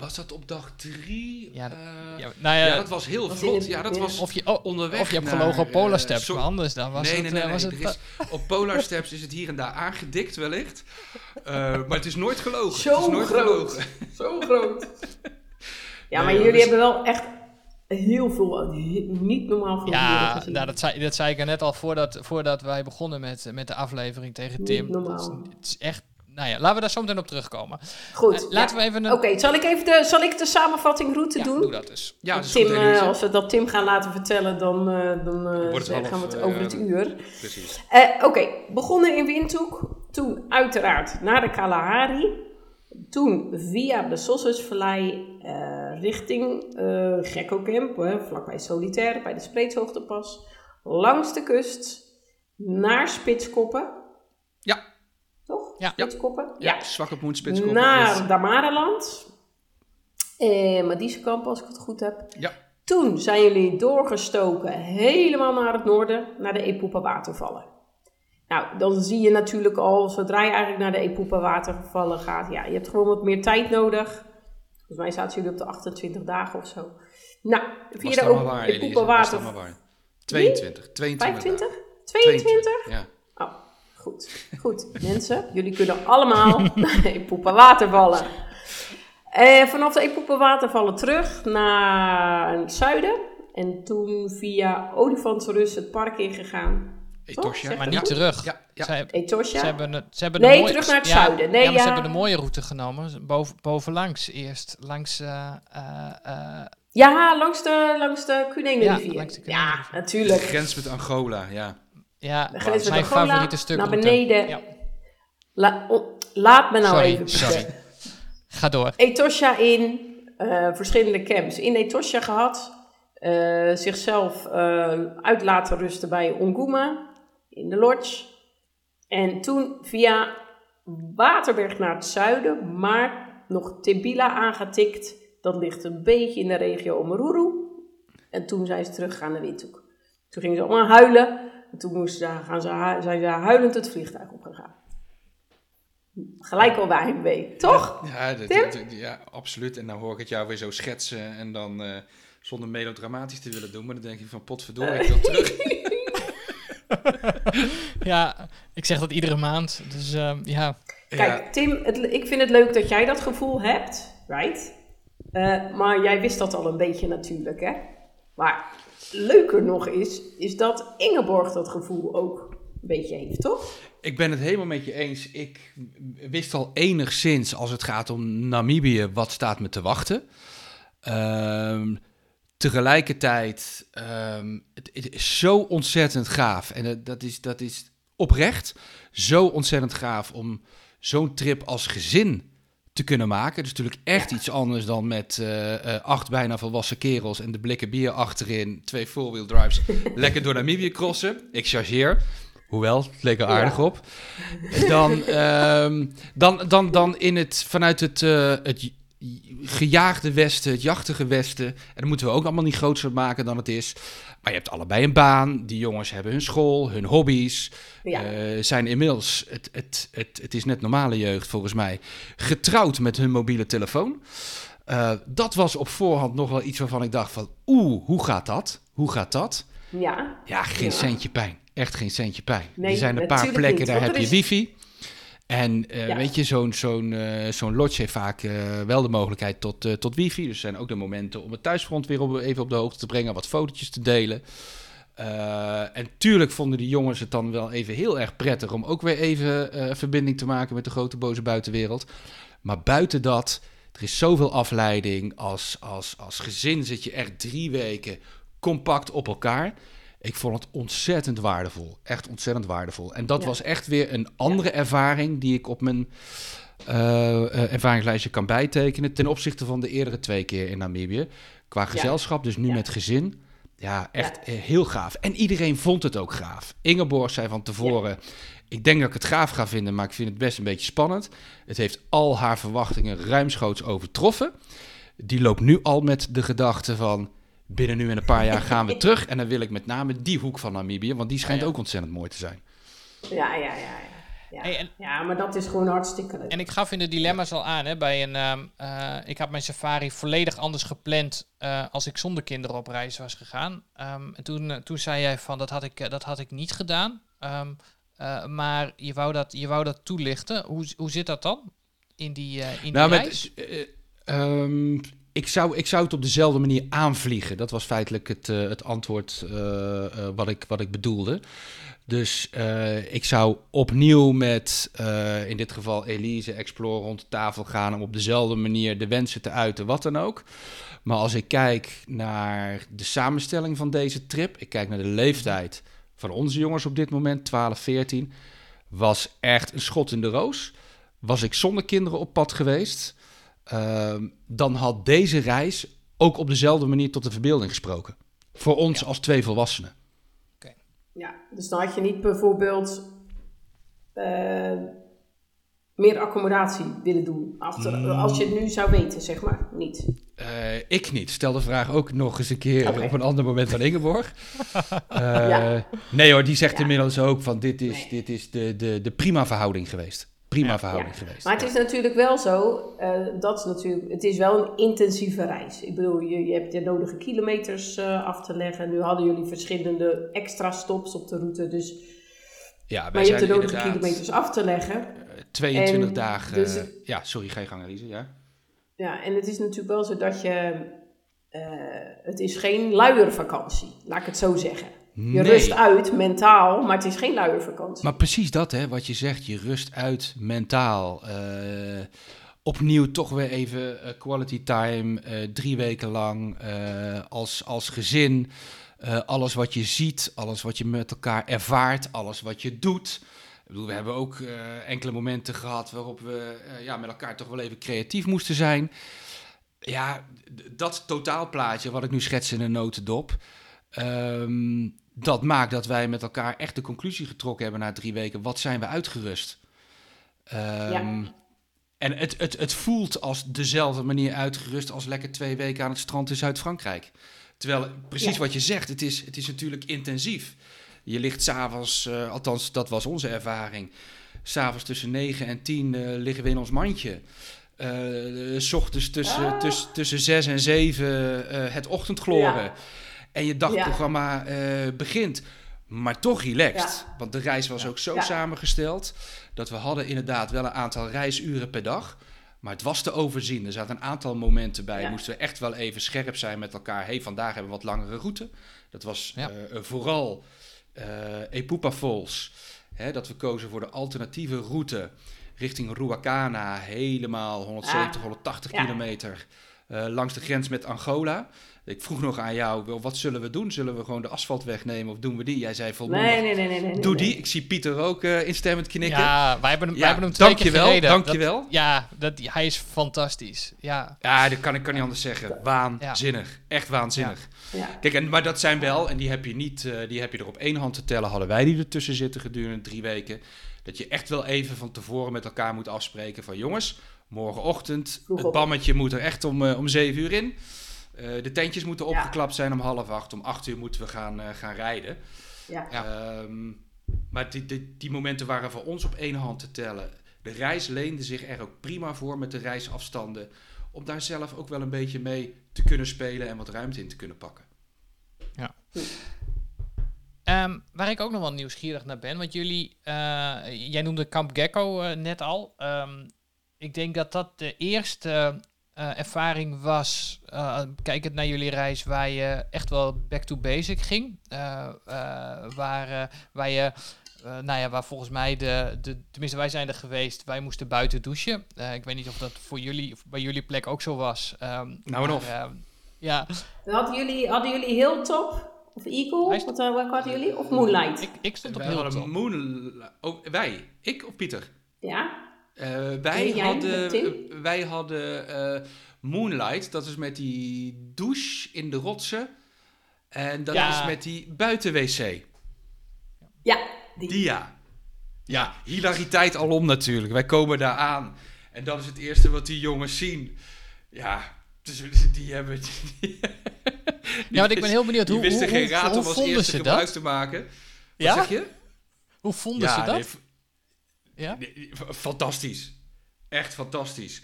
Was dat op dag drie? Ja, Eh, Ja, nou ja, ja, dat was heel vlot. Ja, dat was of, je, oh, onderweg of je hebt gelogen op Polar eh, Steps. zo- maar anders dan was nee, het... nee, nee, eh, nee. was het is, op Polar Steps is het hier en daar aangedikt wellicht. Eh, maar het is nooit gelogen. Zo het is nooit groot. gelogen. Zo groot. Ja, maar jullie hebben wel echt heel veel, niet normaal veel Ja, gezien. nou, dat, zei, dat zei ik er net al voordat, voordat wij begonnen met, met de aflevering tegen Niet Tim. normaal. Dat is, het is echt... Nou ja, laten we daar zo meteen op terugkomen. Goed, Eh, laten ja. we even een... Oké, zal ik even de, zal ik de samenvatting route ja, doen? doe dat dus. Ja, dat is Tim, goed, eh, als we dat Tim gaan laten vertellen, dan, eh, dan eh, gaan we het over het uur. Precies. Eh, Oké, begonnen in Windhoek. Toen uiteraard naar de Kalahari. Toen via de eh richting eh Gekko Camp, hè, vlakbij Solitaire, bij de Spreetshoogtepas. Langs de kust naar Spitskoppen. Ja. Spitskoppen? Ja, zwak op moedspitskop. Naar Damaraland. En Madiesekamp, als ik het goed heb. Ja. Toen zijn jullie doorgestoken helemaal naar het noorden, naar de Epoepa watervallen. Nou, dan zie je natuurlijk al, zodra je eigenlijk naar de Epoepa watervallen gaat, ja, je hebt gewoon wat meer tijd nodig. Volgens mij zaten jullie op de 28 dagen of zo. Nou, via de Epoepa Elise? Was dat water... maar waar. 22. 22. 25? dagen. 22? Ja. Goed. Goed, mensen. Jullie kunnen allemaal naar de Epoepa watervallen. Eh, vanaf de Epoepa watervallen terug naar het zuiden. En toen via Olifantenrus het park ingegaan. Etosha. Maar niet goed? terug. Ja, ja. Zij, Etosha. Ze hebben, ze hebben Nee, de mooie, terug naar het ja, zuiden. Nee, ja, maar ja. ze hebben de mooie route genomen. Boven, bovenlangs eerst. Langs... eh, eh, Ja, langs de, langs de Ja, Cunene-rivier. langs de Ja, Cunene-rivier. De natuurlijk. grens met Angola, ja. Ja, grens met mijn favoriete stuk naar beneden. Ja. La- laat me nou Sorry, even sorry. Ga door. Etosha in, eh, verschillende camps in Etosha gehad. eh, zichzelf eh, uit laten rusten bij Onguma in de lodge. En toen via Waterberg naar het zuiden, maar nog Tibila aangetikt. Dat ligt een beetje in de regio Omaruru. En toen zijn ze teruggegaan naar Windhoek. Toen gingen ze allemaal huilen. En toen moesten ze, gaan ze, zijn ze huilend het vliegtuig opgegaan. Gelijk al bij heimwee, toch? Ja, dat- ja, absoluut. En dan hoor ik het jou weer zo schetsen en dan eh, zonder melodramatisch te willen doen. Maar dan denk ik van potverdorie, ik wil terug. Ja, ik zeg dat iedere maand. Dus ehm, ja. Kijk, Ja, Tim, het, ik vind het leuk dat jij dat gevoel hebt, right? Eh, maar jij wist dat al een beetje natuurlijk, hè? Maar leuker nog is, is dat Ingeborg dat gevoel ook een beetje heeft, toch? ik ben het helemaal met je eens. Ik wist al enigszins als het gaat om Namibië wat staat me te wachten. Ehm, tegelijkertijd, ehm, het, is zo ontzettend gaaf. En dat is, dat is oprecht zo ontzettend gaaf om zo'n trip als gezin te kunnen maken. Dus natuurlijk echt iets anders dan met eh, eh, acht bijna volwassen kerels en de blikken bier achterin, twee four-wheel drives, lekker door Namibië crossen. Ik chargeer. Hoewel, het leek er Ja. aardig op. Dan, ehm, dan, dan, dan in het, vanuit het, eh, het gejaagde westen, het jachtige westen. En dat moeten we ook allemaal niet groter maken dan het is. Maar je hebt allebei een baan. Die jongens hebben hun school, hun hobby's. Ja. eh, zijn inmiddels, het, het, het, het is net normale jeugd volgens mij, getrouwd met hun mobiele telefoon. Eh, dat was op voorhand nog wel iets waarvan ik dacht van, oeh, hoe gaat dat? Hoe gaat dat? ja. Ja, geen Ja. centje pijn. Echt geen centje pijn. Nee, er zijn een paar plekken, niet, daar heb je wifi. En eh, Ja. weet je, zo'n zo'n eh, zo'n lodge heeft vaak eh, wel de mogelijkheid tot, tot wifi. Dus er zijn ook de momenten om het thuisfront weer op, even op de hoogte te brengen, wat fotootjes te delen. En tuurlijk vonden die jongens het dan wel even heel erg prettig om ook weer even verbinding te maken met de grote boze buitenwereld. Maar buiten dat, er is zoveel afleiding. Als, als, als gezin zit je echt drie weken compact op elkaar. Ik vond het ontzettend waardevol. Echt ontzettend waardevol. En dat Ja. was echt weer een andere ervaring die ik op mijn eh, eh, ervaringslijstje kan bijtekenen. Ten opzichte van de eerdere twee keer in Namibië. Qua gezelschap, dus nu met gezin. Ja, echt eh, heel gaaf. En iedereen vond het ook gaaf. Ingeborg zei van tevoren... Ik denk dat ik het gaaf ga vinden, maar ik vind het best een beetje spannend. Het heeft al haar verwachtingen ruimschoots overtroffen. Die loopt nu al met de gedachte van... binnen nu en een paar jaar gaan we terug. En dan wil ik met name die hoek van Namibië... want die schijnt Ja, ja. ook ontzettend mooi te zijn. Ja, ja, ja. ja. Ja. Hey, en- ja, maar dat is gewoon hartstikke leuk. En ik gaf in de dilemma's al aan, hè, bij een, ehm, eh, ik had mijn safari volledig anders gepland eh, als ik zonder kinderen op reis was gegaan. Ehm, en toen, eh, toen zei jij van, dat had ik, dat had ik niet gedaan. Ehm, eh, maar je wou, dat, je wou dat toelichten. Hoe, hoe zit dat dan in die, in die Nou, reis? met, eh, ehm, ik, zou, ik zou het op dezelfde manier aanvliegen. Dat was feitelijk het, eh, het antwoord eh, eh, wat, ik, wat ik bedoelde. Dus ik zou opnieuw met, in dit geval Elise, Explore rond de tafel gaan... om op dezelfde manier de wensen te uiten, wat dan ook. Maar als ik kijk naar de samenstelling van deze trip... ik kijk naar de leeftijd van onze jongens op dit moment, 12, 14... was echt een schot in de roos. Was ik zonder kinderen op pad geweest... Ehm, dan had deze reis ook op dezelfde manier tot de verbeelding gesproken. Voor ons als twee volwassenen. Ja, dus dan had je niet bijvoorbeeld eh, meer accommodatie willen doen. Achter, Mm. Als je het nu zou weten, zeg maar. Niet. Eh, ik niet. Stel de vraag ook nog eens een keer op een ander moment aan Ingeborg. Eh, Ja. Nee hoor, die zegt Ja. inmiddels ook van dit is, Nee. dit is de, de, de prima verhouding geweest. Prima Ja. verhouding Ja. geweest. Maar het is natuurlijk wel zo, eh, dat is natuurlijk, het is wel een intensieve reis. Ik bedoel, je, je hebt de nodige kilometers eh, af te leggen. Nu hadden jullie verschillende extra stops op de route, dus, ja, wij maar je hebt de nodige kilometers af te leggen. eh, 22 En dagen. dus- eh, ja, sorry, ga je gang, Elise. Ja. Ja, en het is natuurlijk wel zo dat je, eh, het is geen luiervakantie, laat ik het zo zeggen. Je Nee. rust uit, mentaal, maar het is geen luiervakantie. Maar precies dat, hè, wat je zegt. Je rust uit mentaal. Eh, opnieuw toch weer even eh, quality time. eh, drie weken lang als, als gezin. Alles wat je ziet, alles wat je met elkaar ervaart, alles wat je doet. Ik bedoel, we hebben ook enkele momenten gehad waarop we ja, met elkaar toch wel even creatief moesten zijn. Ja, dat totaalplaatje wat ik nu schets in een notendop. ehm, dat maakt dat wij met elkaar echt de conclusie getrokken hebben na drie weken. Wat zijn we uitgerust? Ja. En het, het, het voelt als dezelfde manier uitgerust als lekker twee weken aan het strand in Zuid-Frankrijk. Terwijl, precies Ja. wat je zegt, het is, het is natuurlijk intensief. Je ligt s'avonds, uh, althans dat was onze ervaring, s'avonds tussen 9 en 10 uh, liggen we in ons mandje. Uh, s ochtends tussen, Ah. tussen, tussen 6 en 7 uh, het ochtendgloren. Ja. En je dagprogramma ja. begint. Maar toch relaxed. Ja. Want de reis was Ja. ook zo Ja. samengesteld dat we hadden inderdaad wel een aantal reisuren per dag. Maar het was te overzien. Er zaten een aantal momenten bij. Ja. Moesten we echt wel even scherp zijn met elkaar. hey, vandaag hebben we wat langere route. Dat was Ja. uh, vooral uh, Epupa Falls. Hè, dat we kozen voor de alternatieve route richting Ruacana. Helemaal 170, Ah. 180 Ja. kilometer. eh, langs de grens met Angola. Ik vroeg nog aan jou, wel, wat zullen we doen? Zullen we gewoon de asfalt wegnemen of doen we die? Jij zei volmondig, Nee, nee, nee, nee. nee doe die. Ik zie Pieter ook eh, instemmend knikken. Ja, wij hebben hem, wij Ja, hebben hem twee dankjewel, keer gereden. dankjewel. Dat- ja, dat, hij is fantastisch. Ja, Ja, dat kan ik kan niet anders zeggen. Waanzinnig. Echt waanzinnig. Ja. Kijk, en, maar dat zijn wel, en die heb je niet, eh, die heb je er op één hand te tellen. Hadden wij die ertussen zitten gedurende drie weken. Dat je echt wel even van tevoren met elkaar moet afspreken van jongens, morgenochtend, het bammetje moet er echt om, eh, om zeven uur in. Eh, de tentjes moeten Ja. opgeklapt zijn om half acht. Om acht uur moeten we gaan, eh, gaan rijden. Ja. Ehm, maar die, die, die momenten waren voor ons op één hand te tellen. De reis leende zich er ook prima voor met de reisafstanden. Om daar zelf ook wel een beetje mee te kunnen spelen en wat ruimte in te kunnen pakken. Ehm, waar ik ook nog wel nieuwsgierig naar ben, want jullie, eh, jij noemde Camp Gecko net al. Ehm, ik denk dat dat de eerste eh, ervaring was, uh, kijkend naar jullie reis, waar je echt wel back to basic ging. Eh, eh, waar, eh, waar je, eh, nou ja, waar volgens mij de, de, tenminste wij zijn er geweest, wij moesten buiten douchen. Eh, ik weet niet of dat voor jullie, of bij jullie plek ook zo was. Ehm, Nou en maar, of. ehm, ja, Hadden jullie, hadden jullie Hilltop of Eagle? Is- Wat, wat hadden jullie? Of Moonlight? ik, ik stond op heel top. Moon... Oh, wij? Ik of Pieter? Ja? Eh, wij, En jij, hadden, Tim? eh, wij hadden eh, Moonlight, dat is met die douche in de rotsen. En dat Ja. is met die buiten-wc. Ja, die. Die ja. Hilariteit alom natuurlijk. Wij komen daar aan. En dat is het eerste wat die jongens zien. Ja, dus die hebben... Die, Ja, want ik ben heel benieuwd, Die hoe, wisten hoe, geen hoe, raad hoe om als eerste gebruik dat? te maken. Wat Ja? zeg je? Hoe vonden ze dat? Ja? fantastisch. Echt fantastisch.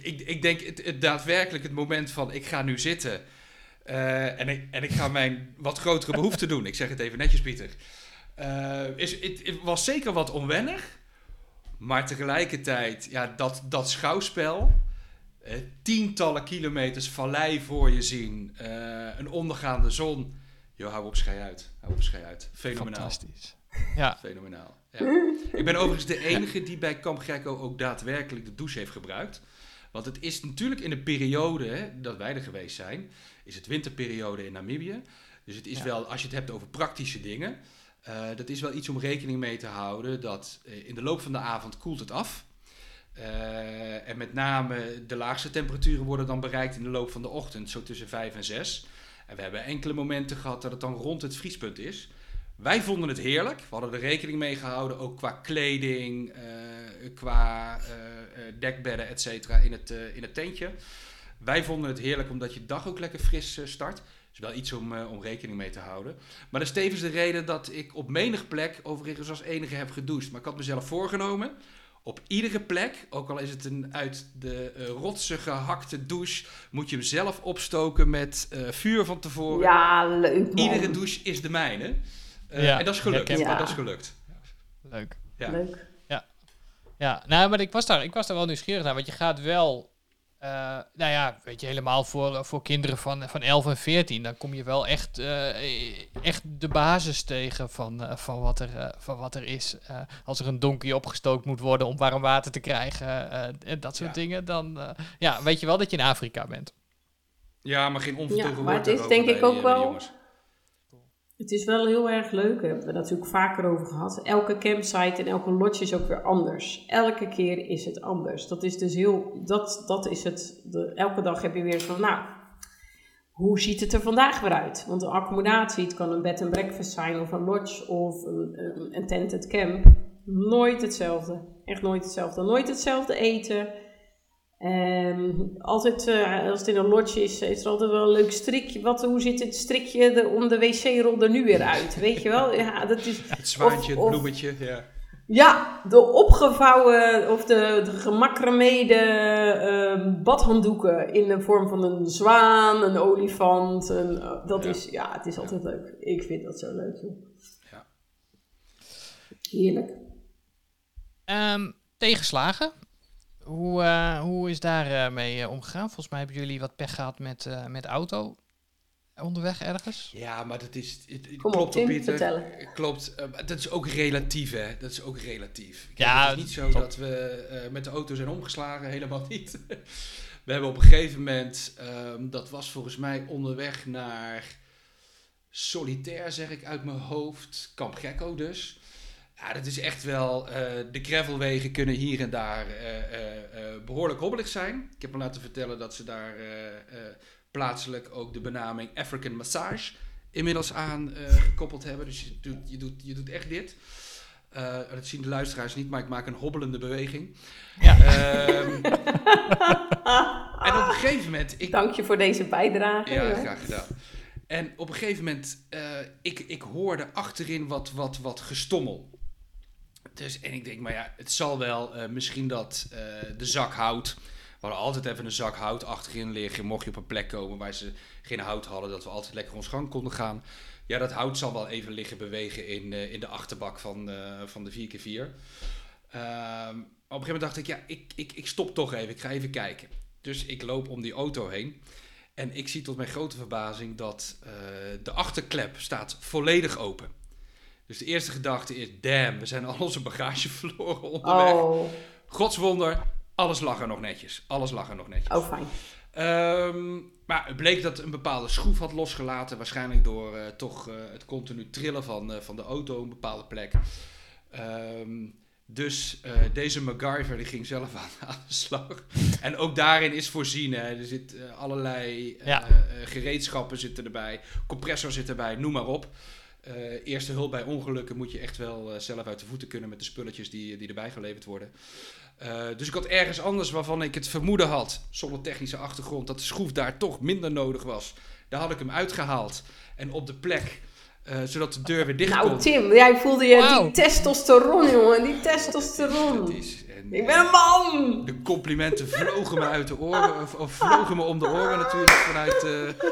Ik, ik denk het, het daadwerkelijk het moment van ik ga nu zitten eh, en, ik, en ik ga mijn wat grotere behoefte doen. Ik zeg het even netjes, Pieter. Eh, is, het, het was zeker wat onwennig, maar tegelijkertijd, ja, dat, dat schouwspel, eh, tientallen kilometers vallei voor je zien, een ondergaande zon. Joh, hou op, schei uit. Hou op, schei uit. Fenomenaal. Fantastisch. Ja, Fenomenaal. Ja. Ik ben overigens de enige die bij Kamp Gekko ook daadwerkelijk de douche heeft gebruikt. Want het is natuurlijk in de periode hè, dat wij er geweest zijn, is het winterperiode in Namibië. Dus het is Ja. wel, als je het hebt over praktische dingen, eh, dat is wel iets om rekening mee te houden. Dat eh, in de loop van de avond koelt het af. Eh, en met name de laagste temperaturen worden dan bereikt in de loop van de ochtend, zo tussen 5 en 6. En we hebben enkele momenten gehad dat het dan rond het vriespunt is. Wij vonden het heerlijk. We hadden er rekening mee gehouden, ook qua kleding, eh, qua eh, eh, dekbedden, et cetera, in, het, in het tentje. Wij vonden het heerlijk omdat je dag ook lekker fris start. Dat is wel iets om, om rekening mee te houden. Maar dat is tevens de reden dat ik op menig plek overigens als enige heb gedoucht. Maar ik had mezelf voorgenomen, op iedere plek, ook al is het een uit de eh, rotsen gehakte douche, moet je hem zelf opstoken met vuur van tevoren. Ja, leuk man. Iedere douche is de mijne. Eh, Ja, en dat is gelukt. Maar dat is gelukt. leuk. Ja. Leuk. Ja, nou, maar ik was daar, ik was daar wel nieuwsgierig naar, want je gaat wel, eh, nou ja, weet je, helemaal voor, voor kinderen van, van 11 en 14, dan kom je wel echt, eh, echt de basis tegen van, eh, van, wat, er, eh, van wat er is. Eh, als er een donkey opgestookt moet worden om warm water te krijgen eh, en dat soort Ja. dingen, dan eh, ja, weet je wel dat je in Afrika bent. Ja, maar geen onvertogen Ja, maar het is denk ik ook eh, wel- jongens. Het is wel heel erg leuk. Daar hebben we natuurlijk vaker over gehad. Elke campsite en elke lodge is ook weer anders. Elke keer is het anders. Dat is dus heel. Dat, dat is het. De, elke dag heb je weer van. Nou, hoe ziet het er vandaag weer uit? Want de accommodatie, het kan een bed and breakfast zijn, of een lodge, of een, een, een tented camp. Nooit hetzelfde. Echt nooit hetzelfde. Nooit hetzelfde eten. Ehm, altijd, eh, als het in een lodge is, is er altijd wel een leuk strikje. Wat, hoe ziet het strikje om de wc-rol er nu weer uit? Weet je wel? Ja, dat is, Het zwaantje, of- het bloemetje. Ja. ja, de opgevouwen of de, de gemakremeerde ehm, badhanddoeken in de vorm van een zwaan, een olifant. Een, eh, dat Ja. is, ja, het is altijd leuk. Ik vind dat zo leuk. Joh. Ja. Heerlijk. Ehm, tegenslagen. Hoe, eh, hoe is daar eh, mee eh, omgegaan? Volgens mij hebben jullie wat pech gehad met, eh, met auto. onderweg ergens? Ja, maar dat is. Het, het Kom op, klopt Tim, Pieter. vertellen. Klopt. dat is ook relatief, hè? Dat is ook relatief. Kijk, Ja, het is niet zo top. dat we eh, met de auto zijn omgeslagen, helemaal niet. we hebben op een gegeven moment, ehm, dat was volgens mij onderweg naar Solitaire, zeg ik uit mijn hoofd. Kamp Gekko dus. Ja, dat is echt wel. eh, de gravelwegen kunnen hier en daar eh, eh, eh, behoorlijk hobbelig zijn. Ik heb me laten vertellen dat ze daar plaatselijk ook de benaming African Massage inmiddels aan gekoppeld hebben. Dus je doet, je doet, je doet echt dit. Dat zien de luisteraars niet, maar ik maak een hobbelende beweging. Ja. Ehm, en op een gegeven moment. Ik, Dank je voor deze bijdrage. ja, graag gedaan. En op een gegeven moment, ik, ik hoorde achterin wat, wat, wat gestommel. Dus, en ik denk, maar ja, het zal wel eh, misschien dat eh, de zak hout. We hadden altijd even een zak hout achterin liggen. Mocht je op een plek komen waar ze geen hout hadden, dat we altijd lekker ons gang konden gaan. Ja, dat hout zal wel even liggen bewegen in, eh, in de achterbak van, van de 4x4. Ehm, op een gegeven moment dacht ik, ja, ik, ik, ik stop toch even. Ik ga even kijken. Dus ik loop om die auto heen. En ik zie tot mijn grote verbazing dat de achterklep staat volledig open. Dus de eerste gedachte is, damn, we zijn al onze bagage verloren onderweg. Oh, Godswonder, alles lag er nog netjes. Alles lag er nog netjes. oh, fijn. Ehm, maar het bleek dat een bepaalde schroef had losgelaten. Waarschijnlijk door eh, toch eh, het continu trillen van, eh, van de auto op een bepaalde plek. Ehm, dus eh, deze MacGyver die ging zelf aan, aan de slag. En ook daarin is voorzien. Hè. Er zit eh, allerlei Ja. gereedschappen zitten erbij. Compressor zit erbij, noem maar op. Eh, eerste hulp bij ongelukken moet je echt wel eh, zelf uit de voeten kunnen met de spulletjes die, die erbij geleverd worden. Eh, dus ik had ergens anders waarvan ik het vermoeden had, zonder technische achtergrond, dat de schroef daar toch minder nodig was. Daar had ik hem uitgehaald en op de plek, eh, zodat de deur weer dicht Nou, kon. Tim, jij voelde je die testosteron, jongen. Die testosteron. is, en, Ik ben een man! De complimenten vlogen me uit de oren, of, of vlogen me om de oren natuurlijk vanuit, eh,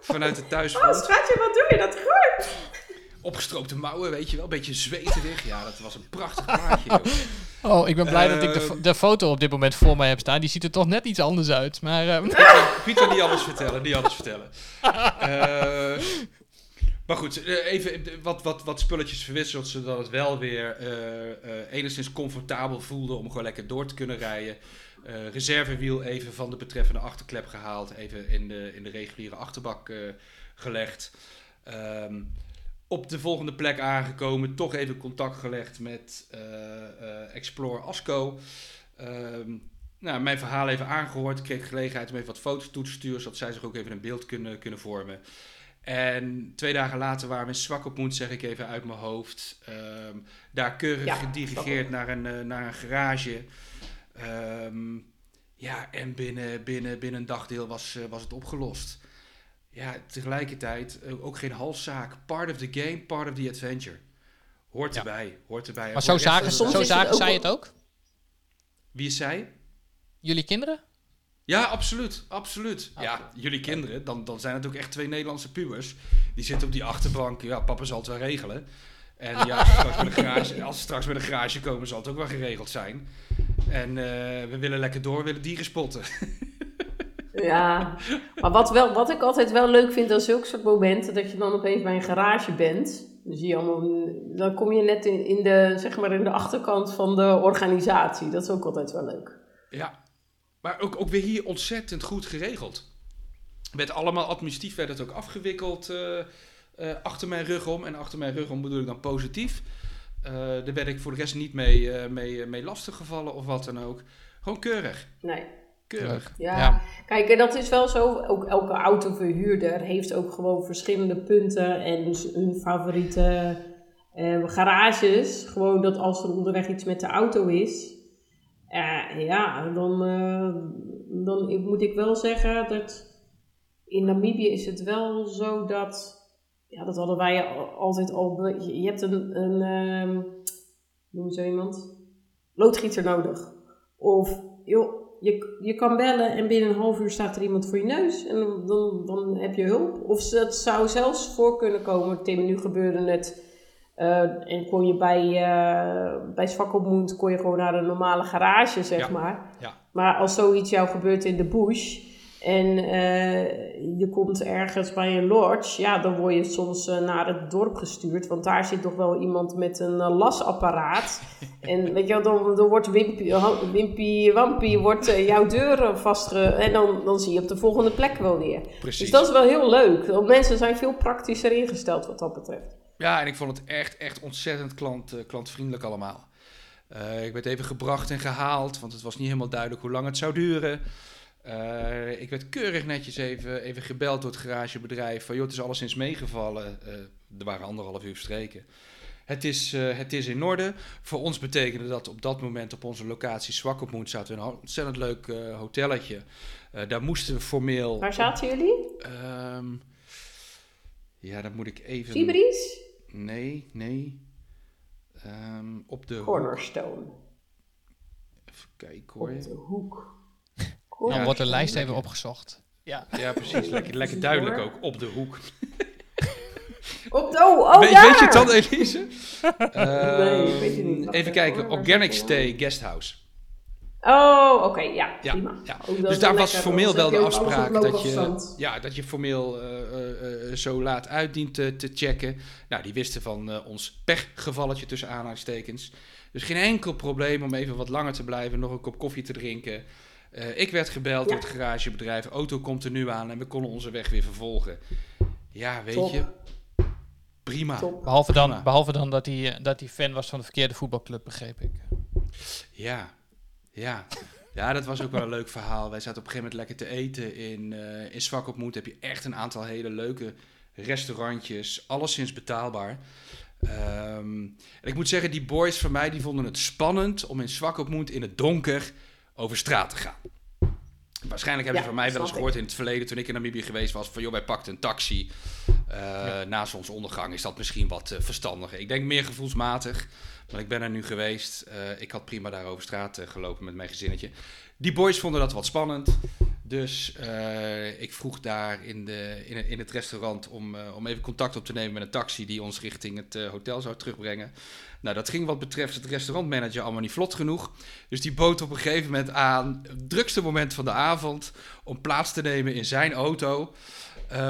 vanuit het Oh, thuisfront. schatje, wat doe je? Dat goed. Opgestroopte mouwen, weet je wel, een beetje zweterig. Ja, dat was een prachtig plaatje. Oh, ik ben blij dat ik de, fo- de foto op dit moment voor mij heb staan. Die ziet er toch net iets anders uit. Maar eh, Pieter, Pieter, niet alles vertellen, niet alles vertellen. Eh, maar goed, eh, even wat, wat, wat spulletjes verwisseld, zodat het wel weer eh, eh, enigszins comfortabel voelde om gewoon lekker door te kunnen rijden. Eh, reservewiel even van de betreffende achterklep gehaald, even in de, in de reguliere achterbak eh, gelegd. Ehm, op de volgende plek aangekomen, toch even contact gelegd met eh, Explore Asco. Ehm, nou, mijn verhaal even aangehoord. Ik kreeg gelegenheid om even wat foto's toe te sturen, zodat zij zich ook even een beeld kunnen, kunnen vormen. En twee dagen later waren we in Swakopmund, zeg ik even uit mijn hoofd. Ehm, daar keurig Ja, gedirigeerd naar een, eh, naar een garage. Ehm, ja, en binnen, binnen, binnen een dagdeel was, was het opgelost. Ja, tegelijkertijd eh, ook geen halszaak. Part of the game, part of the adventure. Hoort Ja. erbij, hoort erbij. maar zo zagen, zo zagen ook zij wel- het ook? Wie is zij? Jullie kinderen? Ja, absoluut. Absoluut. Ah, Ja, jullie kinderen, dan, dan zijn het ook echt twee Nederlandse pubers. Die zitten op die achterbank. Ja, papa zal het wel regelen. En ja, als, ze straks met een garage, als ze straks met een garage komen, zal het ook wel geregeld zijn. En eh, we willen lekker door, we willen dieren spotten. Ja, maar wat, wel, wat ik altijd wel leuk vind aan zulke soort momenten, dat je dan opeens bij een garage bent. Dan, zie je allemaal, dan kom je net in, in, de, zeg maar in de achterkant van de organisatie. Dat is ook altijd wel leuk. Ja, maar ook, ook weer hier ontzettend goed geregeld. Werd allemaal administratief werd het ook afgewikkeld eh, eh, achter mijn rug om. En achter mijn rug om bedoel ik dan positief. Eh, daar werd ik voor de rest niet mee, mee, mee lastiggevallen of wat dan ook. Gewoon keurig. Nee. Keurig. Ja. Ja. kijk, en dat is wel zo. Ook elke autoverhuurder heeft ook gewoon verschillende punten en dus hun favoriete eh, garages. Gewoon dat als er onderweg iets met de auto is, eh, ja, dan, eh, dan moet ik wel zeggen dat in Namibië is het wel zo dat, ja, dat hadden wij al- altijd al. je hebt een, een ehm, noem zo iemand, loodgieter nodig. Of, joh, je, je kan bellen en binnen een half uur staat er iemand voor je neus en dan, dan, dan heb je hulp. Of het zou zelfs voor kunnen komen, Tim, nu gebeurde het. eh, en kon je bij, uh, bij kon je gewoon naar een normale garage, zeg Ja. maar. Ja. Maar als zoiets jou gebeurt in de bush, En uh, je komt ergens bij een lodge, ja, dan word je soms uh, naar het dorp gestuurd, want daar zit toch wel iemand met een uh, lasapparaat. en weet je wel, dan, dan wordt Wimpy, Wimpy Wampy wordt jouw deur vastge... En dan, dan zie je op de volgende plek wel weer. Precies. Dus dat is wel heel leuk. Want mensen zijn veel praktischer ingesteld wat dat betreft. Ja, en ik vond het echt, echt ontzettend klant, klantvriendelijk allemaal. ik werd even gebracht en gehaald, want het was niet helemaal duidelijk hoe lang het zou duren. Uh, ik werd keurig netjes even, even gebeld door het garagebedrijf. Van, joh, het is alleszins meegevallen. Uh, er waren anderhalf uur verstreken. Het is, uh, het is in orde. Voor ons betekende dat op dat moment op onze locatie Zwakopmoed zaten we in een ontzettend leuk hotelletje. daar moesten we formeel... Waar zaten jullie? Um, ja, dat moet ik even... Fibris? Nee, nee. Um, op de Cornerstone. Hoek. Even kijken hoor. Op de hoek. Dan wordt de lijst even opgezocht. Ja, ja precies. Lekker, lekker duidelijk ook. Op de hoek. Op de, oh, oh weet, je het dan, Elise? Uh, nee, weet je niet. Even kijken. Organic Stay Guesthouse. Oh, oké, ja, ja, prima. Ja. Dus daar was formeel wel de afspraak dat je, ja, dat je formeel uh, uh, uh, zo laat uitdient te, te checken. Nou, die wisten van ons pechgevalletje tussen aanhalingstekens. Dus geen enkel probleem om even wat langer te blijven, nog een kop koffie te drinken. Uh, ik werd gebeld door het garagebedrijf. Auto komt er nu aan en we konden onze weg weer vervolgen. Ja, weet Top. je. Prima. Top. Behalve dan, Prima. behalve dan dat, hij, dat hij fan was van de verkeerde voetbalclub, begreep ik. Ja, ja. Ja, dat was ook wel een leuk verhaal. Wij zaten op een gegeven moment lekker te eten in, uh, in Zwakopmoed. Heb je echt een aantal hele leuke restaurantjes. Alleszins betaalbaar. Um, en ik moet zeggen, die boys van mij die vonden het spannend om in Zwakopmoed in het donker over straat te gaan. Waarschijnlijk hebben Ja, ze van mij wel eens gehoord in het verleden toen ik in Namibië geweest was. Van joh, wij pakten een taxi. Uh, Na zonsondergang is dat misschien wat uh, verstandiger. Ik denk meer gevoelsmatig. Want ik ben er nu geweest. Uh, ik had prima daar over straat gelopen met mijn gezinnetje. Die boys vonden dat wat spannend. Dus ik vroeg daar in, de, in, in het restaurant om, om even contact op te nemen met een taxi die ons richting het hotel zou terugbrengen. Nou, dat ging wat betreft het restaurantmanager allemaal niet vlot genoeg. Dus die bood op een gegeven moment aan, het drukste moment van de avond, om plaats te nemen in zijn auto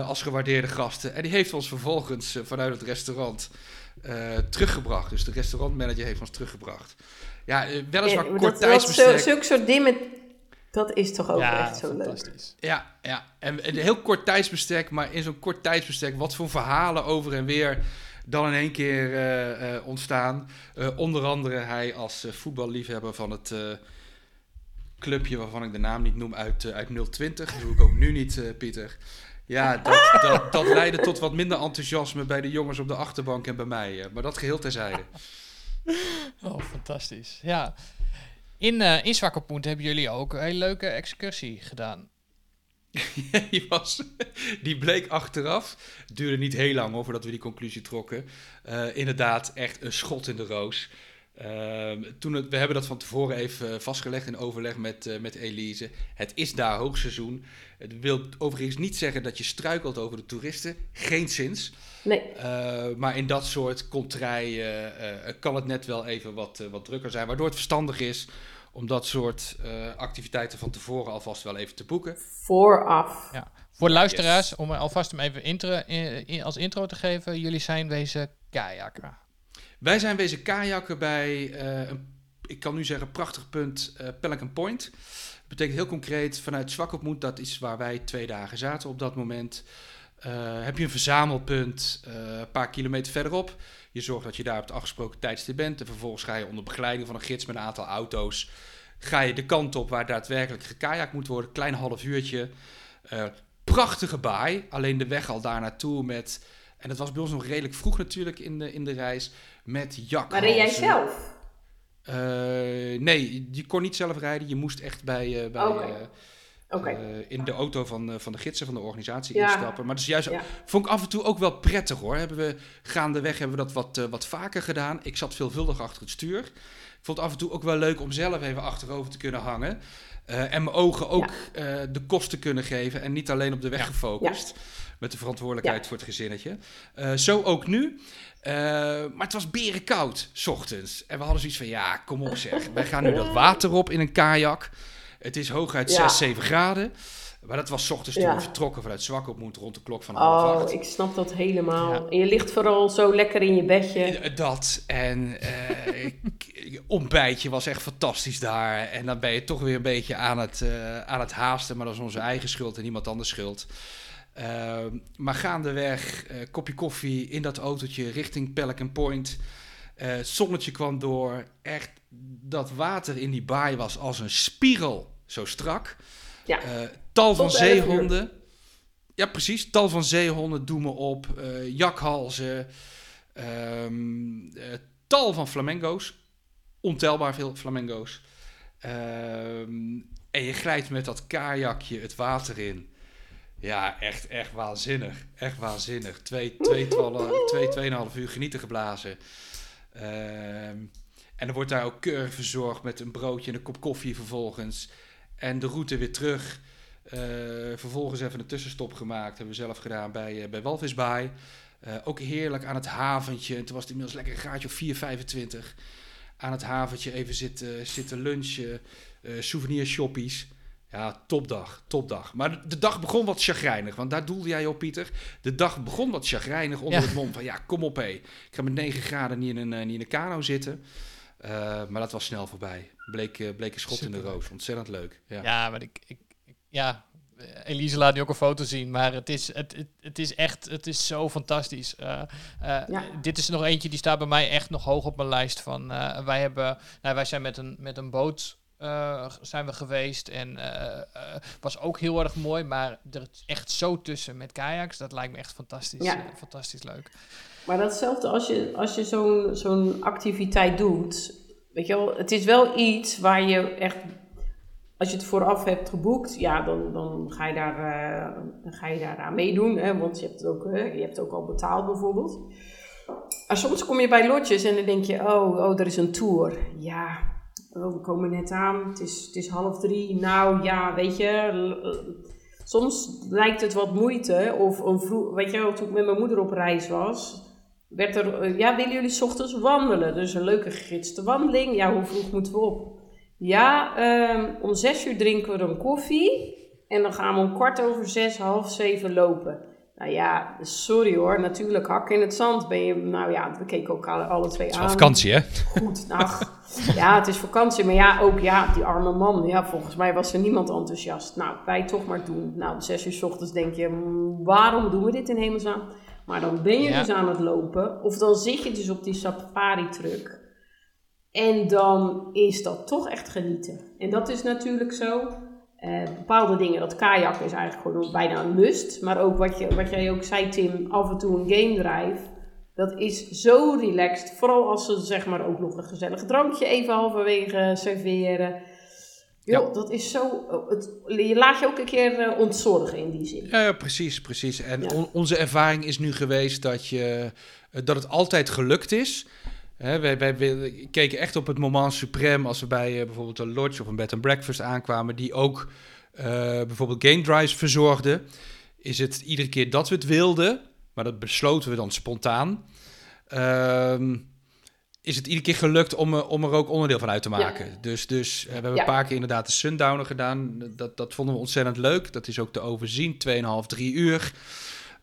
als gewaardeerde gasten. En die heeft ons vervolgens vanuit het restaurant teruggebracht. Dus de restaurantmanager heeft ons teruggebracht. Ja, weliswaar Ja, kort tijdsbestek. zo- Zulke soort dingen, dat is toch ook ja, echt zo leuk. Ja, ja. En een heel kort tijdsbestek, maar in zo'n kort tijdsbestek, wat voor verhalen over en weer dan in één keer eh, eh, ontstaan. Eh, onder andere hij als voetballiefhebber van het clubje waarvan ik de naam niet noem uit, uit 020. Dat doe ik ook nu niet, Pieter. Ja, dat, dat, dat leidde tot wat minder enthousiasme bij de jongens op de achterbank en bij mij. maar dat geheel terzijde. Oh, fantastisch. Ja. In, eh in Zwakkerpoent hebben jullie ook een hele leuke excursie gedaan. die, was, die bleek achteraf, duurde niet heel lang hoor, voordat we die conclusie trokken, eh, inderdaad echt een schot in de roos. Ehm, toen het, we hebben dat van tevoren even vastgelegd in overleg met, eh, met Elise. Het is daar hoogseizoen. Het wil overigens niet zeggen dat je struikelt over de toeristen. Geen zins. Nee, Uh, maar in dat soort contraien kan het net wel even wat, wat drukker zijn. Waardoor het verstandig is om dat soort uh, activiteiten van tevoren alvast wel even te boeken. vooraf. Ja. Voor de luisteraars, om alvast hem even intro, in, in- als intro te geven. Jullie zijn wezen kajakken. Wij zijn wezen kajakken bij, uh, een, ik kan nu zeggen, prachtig punt uh, Pelican Point. Dat betekent heel concreet vanuit Zwakopmoed, dat is waar wij twee dagen zaten op dat moment. Uh, heb je een verzamelpunt uh, een paar kilometer verderop. Je zorgt dat je daar op het afgesproken tijdstip bent. En vervolgens ga je onder begeleiding van een gids met een aantal auto's. Ga je de kant op waar daadwerkelijk gekajakt moet worden. Klein half uurtje. Uh, prachtige baai. Alleen de weg al daar naartoe met... En het was bij ons nog redelijk vroeg natuurlijk in de, in de reis. Met jak. Maar reed jij zelf? Uh, nee, je kon niet zelf rijden. Je moest echt bij... bij Oké. Okay. Uh, in de auto van, uh, van de gidsen van de organisatie Ja. instappen. Maar dat is juist, Ja. vond ik af en toe ook wel prettig hoor. Hebben we gaandeweg hebben we dat wat, uh, wat vaker gedaan. Ik zat veelvuldig achter het stuur. Ik vond het af en toe ook wel leuk om zelf even achterover te kunnen hangen. En mijn ogen ook ja. de kosten kunnen geven. En niet alleen op de weg gefocust. Met de verantwoordelijkheid voor het gezinnetje. Zo ook nu. Maar het was berenkoud, s ochtends. En we hadden zoiets van, ja, kom op zeg. Wij gaan nu dat water op in een kajak. Het is hooguit Ja. 6, 7 graden. Maar dat was 's ochtends Ja. toen we vertrokken vanuit Zwakopmoed rond de klok van half Oh, acht. ik snap dat helemaal. Ja. En je ligt vooral zo lekker in je bedje. Dat en eh, ontbijtje was echt fantastisch daar. En dan ben je toch weer een beetje aan het, eh, aan het haasten, maar dat is onze eigen schuld en iemand anders schuld. Ehm, maar gaandeweg, eh kopje koffie in dat autootje richting Pelican Point. Het zonnetje kwam door. Echt, dat water in die baai was als een spiegel, zo strak. Ja. Eh, tal van Tot 11 uur. zeehonden. Ja, precies. Tal van zeehonden doen me op. eh, jakhalzen. ehm, eh, tal van flamengo's. Ontelbaar veel flamengo's. Ehm, en je glijdt met dat kajakje het water in. Ja, echt, echt waanzinnig. Echt waanzinnig. Twee, twee, twaalf- twee, tweeënhalf uur genieten geblazen. Ehm, en er wordt daar ook keurig verzorgd met een broodje en een kop koffie vervolgens. En de route weer terug. Eh, vervolgens even een tussenstop gemaakt. Hebben we zelf gedaan bij, eh, bij Walvisbaai. Eh, ook heerlijk aan het haventje. En toen was het inmiddels lekker een graadje of 4, 25. Aan het haventje even zitten, zitten lunchen. souvenir shoppies. Ja, topdag, topdag. Maar de, dag begon wat chagrijnig, want daar doelde jij op, Pieter. De dag begon wat chagrijnig onder Ja. het mom van, ja, kom op hé. Ik ga met 9 graden niet in een, niet in een kano zitten. Eh, maar dat was snel voorbij. Bleek, eh, bleek een schot in de roos. Ontzettend leuk. Ja. Ja, maar ik, ik, ik- ja, Elise laat nu ook een foto zien, maar het is, het, het, het is echt, het is zo fantastisch. Eh, eh, Ja. Dit is nog eentje die staat bij mij echt nog hoog op mijn lijst van. eh, wij hebben, nou, wij zijn met een, met een boot. eh, zijn we geweest en eh, eh, was ook heel erg mooi, maar er is echt zo tussen met kajaks, dat lijkt me echt fantastisch, Ja. fantastisch leuk. Maar datzelfde als je, als je zo'n zo'n activiteit doet. Weet je wel, het is wel iets waar je echt. Als je het vooraf hebt geboekt, ja, dan, dan, ga, je daar, dan ga je daar aan meedoen. Hè, want je hebt, het ook, je hebt het ook al betaald bijvoorbeeld. Maar soms kom je bij lotjes en dan denk je: oh, oh er is een tour. Ja, oh, we komen net aan. Het is, het is half drie. Nou ja, weet je. Soms lijkt het wat moeite. Of een weet je wel, toen ik met mijn moeder op reis was, werd er, eh, ja, willen jullie 's ochtends wandelen? Dus een leuke gegidste wandeling. Ja, hoe vroeg moeten we op? Ja, ehm, om zes uur drinken we een koffie. En dan gaan we om kwart over zes, half zeven lopen. Nou ja, sorry hoor, natuurlijk hak in het zand ben je. Nou ja, we keken ook alle, alle twee Het is aan. vakantie, hè? Goed, ach, ja, het is vakantie. Maar ja, ook ja, die arme man. Ja, volgens mij was er niemand enthousiast. Nou, wij toch maar doen. Nou, zes uur 's ochtends denk je, "Mm, waarom doen we dit in hemelsnaam? Maar dan ben je Ja. dus aan het lopen. Of dan zit je dus op die safari-truck. En dan is dat toch echt genieten. En dat is natuurlijk zo. Eh, bepaalde dingen, dat kajakken is eigenlijk gewoon bijna een lust. Maar ook wat, je, wat jij ook zei, Tim, af en toe een game drive. Dat is zo relaxed. Vooral als ze zeg maar ook nog een gezellig drankje even halverwege serveren. Jo, dat is zo. Het, je laat je ook een keer eh, ontzorgen in die zin. Ja, ja, precies, precies. En Ja. on- onze ervaring is nu geweest dat, je, eh, dat het altijd gelukt is. Hè, wij, wij, wij keken echt op het moment suprême als we bij eh, bijvoorbeeld een lodge of een bed and breakfast aankwamen, die ook bijvoorbeeld game drives verzorgden. Is het iedere keer dat we het wilden, maar dat besloten we dan spontaan. ehm, is het iedere keer gelukt om, er- om er ook onderdeel van uit te maken. Dus, dus eh, we hebben Ja. een paar keer inderdaad de Sundowner gedaan. Dat, dat vonden we ontzettend leuk. Dat is ook te overzien, 2,5, 3 uur.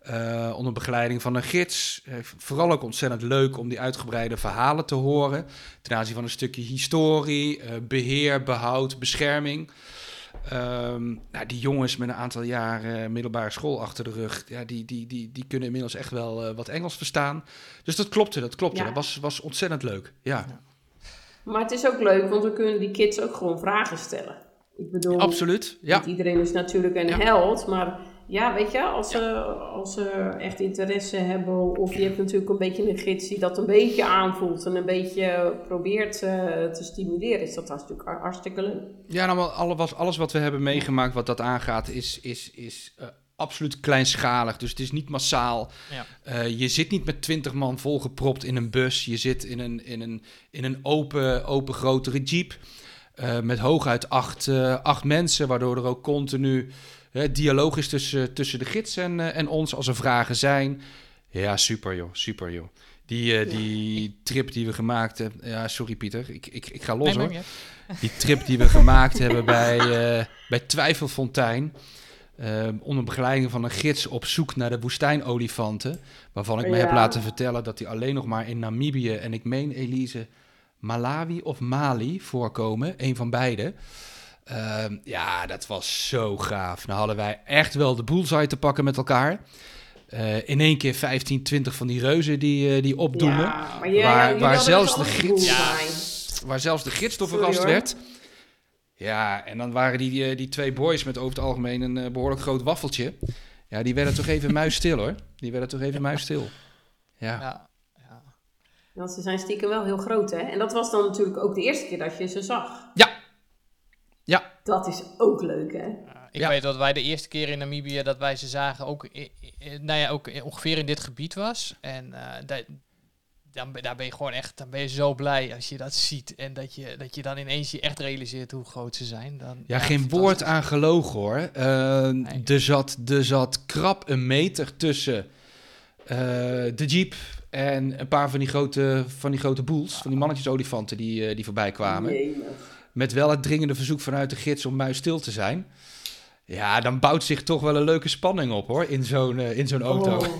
eh, onder begeleiding van een gids. Eh, vooral ook ontzettend leuk om die uitgebreide verhalen te horen. Ten aanzien van een stukje historie, eh, beheer, behoud, bescherming. Ehm, nou, die jongens met een aantal jaren middelbare school achter de rug, ja, die, die, die, die kunnen inmiddels echt wel eh, wat Engels verstaan. Dus dat klopte, dat klopte. Ja. Dat was, was ontzettend leuk. Ja, Maar het is ook leuk, want we kunnen die kids ook gewoon vragen stellen. Ik bedoel, absoluut. Ja. niet iedereen is natuurlijk een held, maar ja, weet je, als, ze, als ze echt interesse hebben, of je hebt natuurlijk een beetje een gids die dat een beetje aanvoelt en een beetje probeert eh, te stimuleren, is dat natuurlijk har- hartstikke leuk. Ja, nou, alles, alles wat we hebben meegemaakt wat dat aangaat, is, is, is eh, absoluut kleinschalig. Dus het is niet massaal. Ja. Eh, je zit niet met twintig man volgepropt in een bus. Je zit in een, in een, in een open, open grotere jeep. eh, met hooguit acht, acht mensen, waardoor er ook continu dialoog is tussen, tussen de gids en, eh, en ons als er vragen zijn. Ja, super joh, super joh. Die, eh, die trip die we gemaakt hebben. Ja, sorry Pieter, ik, ik, ik ga los Nee, hoor. Die trip die we gemaakt hebben bij, eh, bij Twijfelfontein. onder begeleiding van een gids op zoek naar de woestijnolifanten. Waarvan ik me heb laten vertellen dat die alleen nog maar in Namibië en ik meen Elise Malawi of Mali voorkomen. Een van beide. Ehm, ja, dat was zo gaaf. Nou hadden wij echt wel de boelzaai te pakken met elkaar. Eh, in één keer 15, 20 van die reuzen die, eh, die opdoemen. Ja, maar jij, Waar- zelfs de gids- bullseye. Waar zelfs de gids door verrast werd. Ja, en dan waren die, eh, die twee boys met over het algemeen een eh, behoorlijk groot waffeltje. Ja, die werden toch even muisstil hoor. Die werden toch even muisstil. Ja. Ja, ja. Want ze zijn stiekem wel heel groot, hè? En dat was dan natuurlijk ook de eerste keer dat je ze zag. Ja. Dat is ook leuk, hè? Ik Ja. weet dat wij de eerste keer in Namibië dat wij ze zagen ook, nou ja, ook ongeveer in dit gebied was. En eh, da- dan, ben- daar ben je gewoon echt, dan ben je zo blij als je dat ziet. En dat je, dat je dan ineens je echt realiseert hoe groot ze zijn. Dan, Ja, geen woord aan gelogen hoor. Eh, er, zat, er zat krap een meter tussen eh, de jeep en een paar van die grote, van die grote boels, van die mannetjesolifanten die, eh, die voorbij kwamen. Jemig. Met wel het dringende verzoek vanuit de gids om muis stil te zijn. Ja, dan bouwt zich toch wel een leuke spanning op hoor, in zo'n eh, in zo'n auto. Oh.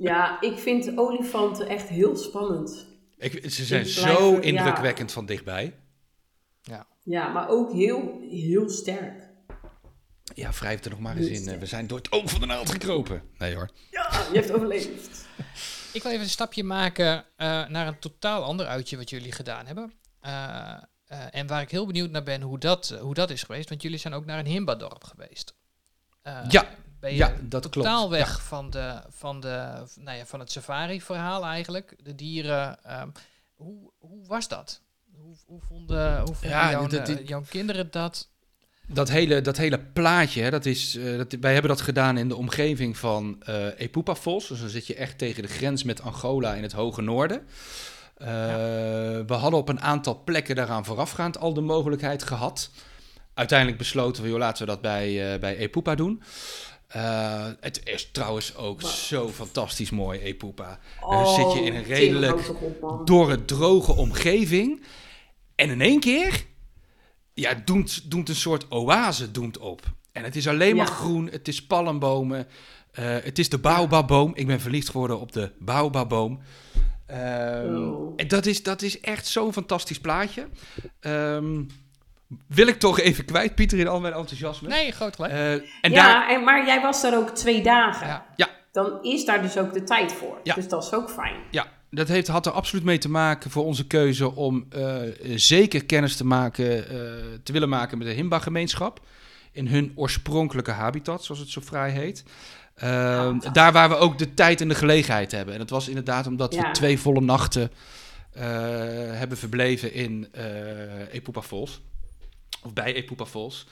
Ja, ik vind olifanten echt heel spannend. Ik, ze zijn Ik blijf zo ja. indrukwekkend van dichtbij. Ja, maar ook heel, heel sterk. Ja, wrijf er nog maar eens in. We zijn door het oog van de naald gekropen. Nee hoor. Ja, je hebt overleefd. Ik wil even een stapje maken eh, naar een totaal ander uitje wat jullie gedaan hebben. Eh, eh, en waar ik heel benieuwd naar ben hoe dat, eh, hoe dat is geweest. Want jullie zijn ook naar een Himba-dorp geweest. Eh, Ja, ben je ja, dat klopt. weg Ja. van, de, van, de, nou ja, van het safari-verhaal eigenlijk. De dieren. ehm, hoe, hoe was dat? Hoe, hoe vonden, hoe vonden Ja, jouw, dat- jouw kinderen dat? Dat hele, dat hele plaatje, hè, dat is, dat, wij hebben dat gedaan in de omgeving van eh Epupafos. Dus dan zit je echt tegen de grens met Angola in het hoge noorden. Eh, We hadden op een aantal plekken daaraan voorafgaand al de mogelijkheid gehad. Uiteindelijk besloten we, joh, laten we dat bij, eh bij Epupa doen. Eh, het is trouwens ook Wow. zo fantastisch mooi, Epupa. Oh, Dan zit je in een redelijk door het droge omgeving. En in één keer, ja, doemt, doemt een soort oase doemt op. En het is alleen maar Ja. groen, het is palmbomen, het is de baobabboom. Ik ben verliefd geworden op de baobabboom. Oh. en dat is, dat is echt zo'n fantastisch plaatje. Ehm, wil ik toch even kwijt, Pieter, in al mijn enthousiasme. Nee, groot gelijk. Eh, en ja, daar, en, maar jij was daar ook twee dagen. Ja. Ja. Dan is daar dus ook de tijd voor. Ja. Dus dat is ook fijn. Ja, dat heeft, had er absoluut mee te maken voor onze keuze om eh, zeker kennis te, maken, eh, te willen maken met de Himba-gemeenschap. In hun oorspronkelijke habitat, zoals het zo vrij heet. Eh, fantastisch. daar waar we ook de tijd en de gelegenheid hebben. En dat was inderdaad omdat we twee volle nachten eh, hebben verbleven in eh Epupa Falls. Of bij Epupa Falls.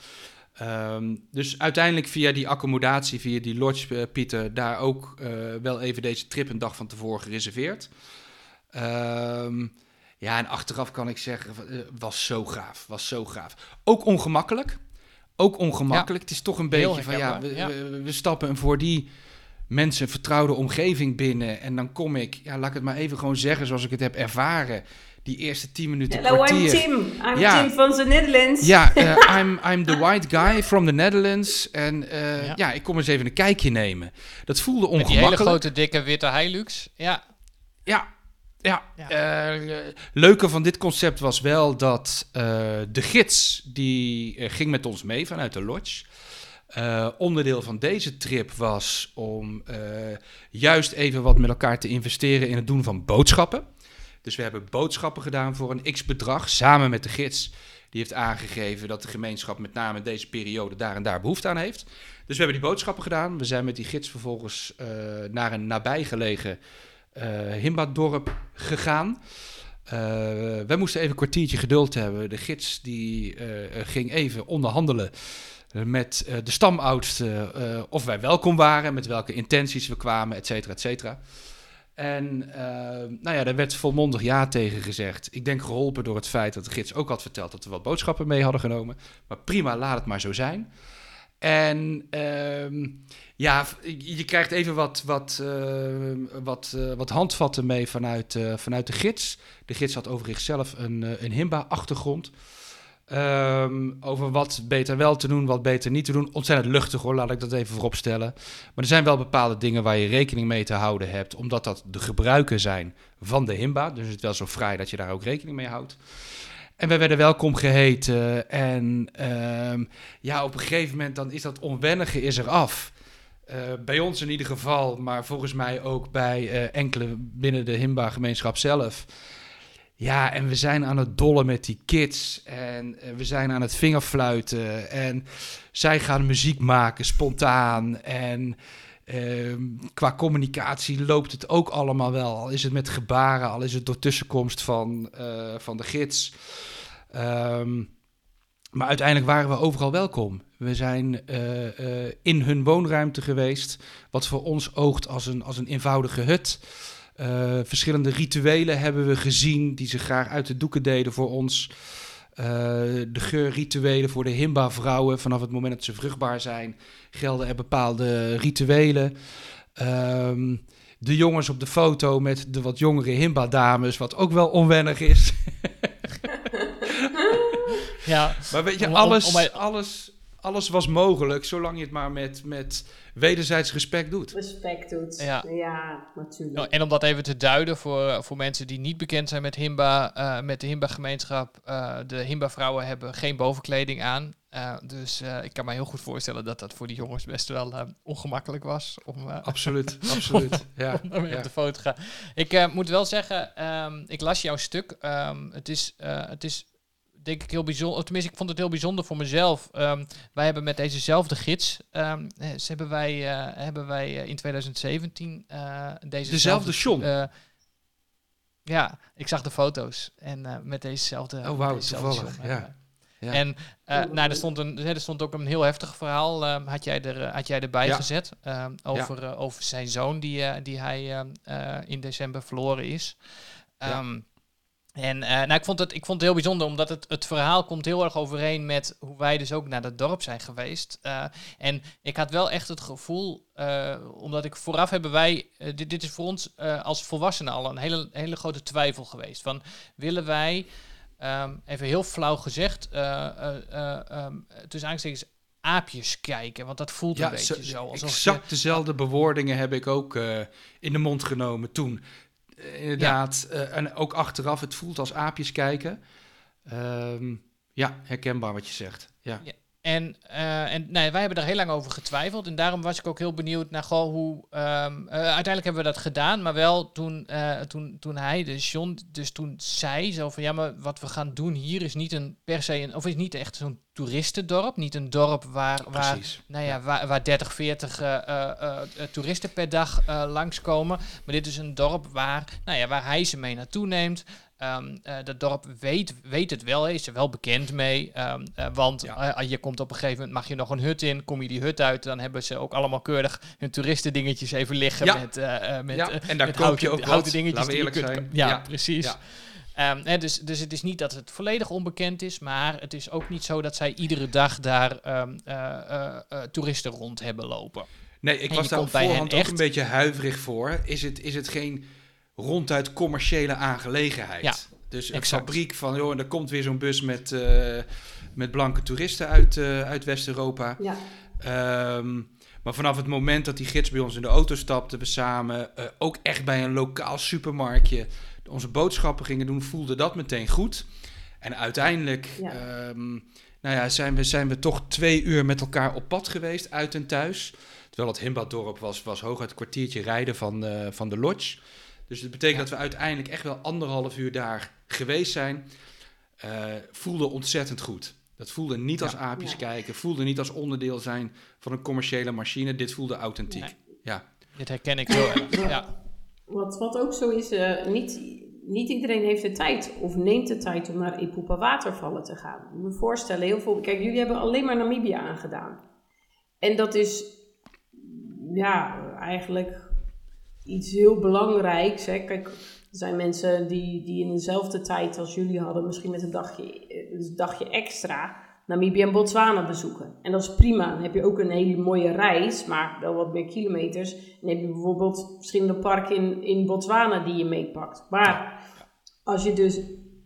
Ehm, dus uiteindelijk via die accommodatie, via die lodge, eh, Pieter, daar ook wel even deze trip een dag van tevoren gereserveerd. Ehm, ja, en achteraf kan ik zeggen, was zo gaaf, was zo gaaf. Ook ongemakkelijk, ook ongemakkelijk. Het is toch een beetje van, ja we, ja. We, we stappen een voor die mensen vertrouwde omgeving binnen en dan kom ik, ja, laat ik het maar even gewoon zeggen zoals ik het heb ervaren. Die eerste tien minuten Hello, kwartier. I'm Tim. I'm Ja. Tim van the Netherlands. Ja, eh, I'm, I'm the white guy from the Netherlands. En eh, Ja. ja. ik kom eens even een kijkje nemen. Dat voelde Met die hele ongemakkelijk. grote, dikke, witte Hilux. Ja, Ja, ja. Ja. Eh, leuke van dit concept was wel dat eh, de gids, die eh, ging met ons mee vanuit de lodge. Onderdeel van deze trip was om juist even wat met elkaar te investeren in het doen van boodschappen. Dus we hebben boodschappen gedaan voor een x-bedrag samen met de gids. Die heeft aangegeven dat de gemeenschap met name deze periode daar en daar behoefte aan heeft. Dus we hebben die boodschappen gedaan. We zijn met die gids vervolgens naar een nabijgelegen Himba-dorp gegaan. Eh wij moesten even een kwartiertje geduld hebben. De gids die eh, ging even onderhandelen met eh, de stamoudste eh, of wij welkom waren, met welke intenties we kwamen, et cetera, et cetera. En eh, nou ja, daar werd volmondig ja tegen gezegd. Ik denk geholpen door het feit dat de gids ook had verteld dat we wat boodschappen mee hadden genomen. Maar prima, laat het maar zo zijn. En ehm, ja, je krijgt even wat, wat, eh, wat, eh, wat handvatten mee vanuit, eh, vanuit de gids. De gids had overigens zelf een, een Himba-achtergrond. Ehm, over wat beter wel te doen, wat beter niet te doen. Ontzettend luchtig hoor, laat ik dat even vooropstellen. Maar er zijn wel bepaalde dingen waar je rekening mee te houden hebt, omdat dat de gebruiken zijn van de Himba. Dus het is wel zo vrij dat je daar ook rekening mee houdt. En we werden welkom geheten. En ehm, ja, op een gegeven moment dan is dat onwennige is er af. Uh, bij ons in ieder geval, maar volgens mij ook bij uh, enkele binnen de Himba-gemeenschap zelf. Ja, en we zijn aan het dollen met die kids. En uh, we zijn aan het vingerfluiten. En zij gaan muziek maken spontaan. En ehm, qua communicatie loopt het ook allemaal wel. Al is het met gebaren, al is het door tussenkomst van, van de gids. Um, maar uiteindelijk waren we overal welkom. We zijn uh, uh, in hun woonruimte geweest, wat voor ons oogt als een, als een eenvoudige hut. Uh, verschillende rituelen hebben we gezien die ze graag uit de doeken deden voor ons. de geurrituelen voor de Himba-vrouwen. Vanaf het moment dat ze vruchtbaar zijn, gelden er bepaalde rituelen. Um, de jongens op de foto met de wat jongere Himba-dames, wat ook wel onwennig is. Ja, maar weet je, alles, alles, alles was mogelijk, zolang je het maar met, met wederzijds respect doet. Respect doet, ja, ja natuurlijk. Nou, en om dat even te duiden voor, voor mensen die niet bekend zijn met Himba, uh, met de Himba-gemeenschap. Uh, de Himba-vrouwen hebben geen bovenkleding aan. Uh, dus ik kan me heel goed voorstellen dat dat voor die jongens best wel ongemakkelijk was. Om, absoluut, absoluut. ja, om ja. op de foto te gaan. Ik moet wel zeggen, um, ik las jouw stuk. Um, het, is, het is denk ik heel bijzonder. Of tenminste, ik vond het heel bijzonder voor mezelf. Um, wij hebben met dezezelfde gids, um, hebben wij, uh, hebben wij uh, in 2017 uh, deze dezelfde John. ja, ik zag de foto's en met dezezelfde. Oh wauw, toevallig. Ja. ja. En uh, nou, er, stond een, er stond ook een heel heftig verhaal, uh, had, jij er, had jij erbij ja. gezet, uh, over, ja. over zijn zoon die, die hij in december verloren is. Um, en uh, nou, ik, vond het, ik vond het heel bijzonder, omdat het, het verhaal komt heel erg overeen met hoe wij dus ook naar dat dorp zijn geweest. Uh, en ik had wel echt het gevoel, uh, omdat ik vooraf hebben wij, dit, dit is voor ons als volwassenen al een hele, hele grote twijfel geweest. Van willen wij, um, even heel flauw gezegd, um, tussen aanstekens aapjes kijken? Want dat voelt ja, een beetje zo. Alsof exact je, dezelfde bewoordingen heb ik ook in de mond genomen toen. Eh, inderdaad. Ja. Uh, en ook achteraf, het voelt als aapjes kijken. Um, ja, herkenbaar wat je zegt. Ja. ja. En, uh, en nee, wij hebben daar heel lang over getwijfeld. En daarom was ik ook heel benieuwd naar goh, hoe. Um, uh, uiteindelijk hebben we dat gedaan. Maar wel toen, uh, toen, toen hij, de John, dus toen zei zo van ja, maar wat we gaan doen hier is niet een per se een. Of is niet echt zo'n toeristendorp. Niet een dorp waar, waar, nou ja, waar, waar 30, 40 uh, uh, toeristen per dag langskomen. Maar dit is een dorp waar, nou ja, waar hij ze mee naartoe neemt. Um, uh, dat dorp weet, weet het wel, is er wel bekend mee. Um, uh, want ja. uh, je komt op een gegeven moment, mag je nog een hut in, kom je die hut uit, dan hebben ze ook allemaal keurig hun toeristendingetjes even liggen ja. met, met, ja. en daar met koop je ook houten dingetjes. Laten we eerlijk zijn. Ja, precies. Um, hè, dus, dus het is niet dat het volledig onbekend is, maar het is ook niet zo dat zij iedere dag daar toeristen rond hebben lopen. Nee, ik en was daar op voorhand ook echt... een beetje huiverig voor. Is het, is het geen ronduit commerciële aangelegenheid. Ja, dus een exact. fabriek van, joh, en er komt weer zo'n bus met, uh, met blanke toeristen uit, uh, uit West-Europa. Ja. Um, maar vanaf het moment dat die gids bij ons in de auto stapte, we samen uh, ook echt bij een lokaal supermarktje onze boodschappen gingen doen, voelde dat meteen goed. En uiteindelijk ja. um, nou ja, zijn, we, zijn we toch twee uur met elkaar op pad geweest, uit en thuis. Terwijl het Himbadorp was, was hooguit een kwartiertje rijden van, van de lodge. Dus het betekent dat we uiteindelijk echt wel anderhalf uur daar geweest zijn. Uh, voelde ontzettend goed. Dat voelde niet als aapjes ja. kijken, voelde niet als onderdeel zijn van een commerciële machine. Dit voelde authentiek. Nee. Ja. Dit herken ik heel erg. Ja. Wat, wat ook zo is, uh, niet, niet iedereen heeft de tijd of neemt de tijd om naar Ipupa watervallen te gaan. Ik me voorstellen, heel veel. Kijk, jullie hebben alleen maar Namibia aangedaan. En dat is ja, eigenlijk iets heel belangrijks. Hè. Kijk, er zijn mensen die, die in dezelfde tijd als jullie hadden, misschien met een dagje, een dagje extra, Namibië en Botswana bezoeken. En dat is prima. Dan heb je ook een hele mooie reis, maar wel wat meer kilometers. En dan heb je bijvoorbeeld verschillende parken in, in Botswana die je meepakt. Maar als je dus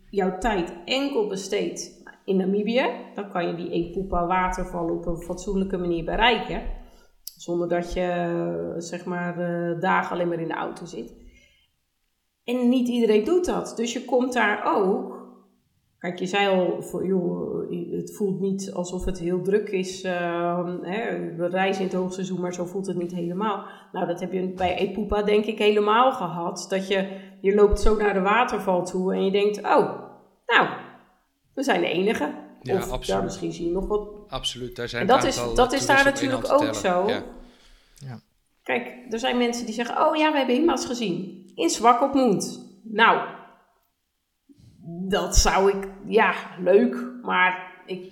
jouw tijd enkel besteedt in Namibië. Dan kan je die Epupa waterval op een fatsoenlijke manier bereiken. Zonder dat je eh, zeg maar eh, dagen alleen maar in de auto zit. En niet iedereen doet dat. Dus je komt daar ook. Kijk, je zei al, voor, joh, het voelt niet alsof het heel druk is. Uh, hè, we reizen in het hoogseizoen, maar zo voelt het niet helemaal. Nou, dat heb je bij Epupa denk ik helemaal gehad. Dat je, je loopt zo naar de waterval toe en je denkt, oh, nou, we zijn de enige. Ja, of absoluut. daar misschien zie je nog wat. Absoluut, daar zijn En dat is, dat is daar op natuurlijk ook zo. Ja. Ja. Kijk, er zijn mensen die zeggen: Oh ja, we hebben Hima's gezien. In Swakopmund. Nou, dat zou ik, ja, leuk, maar ik,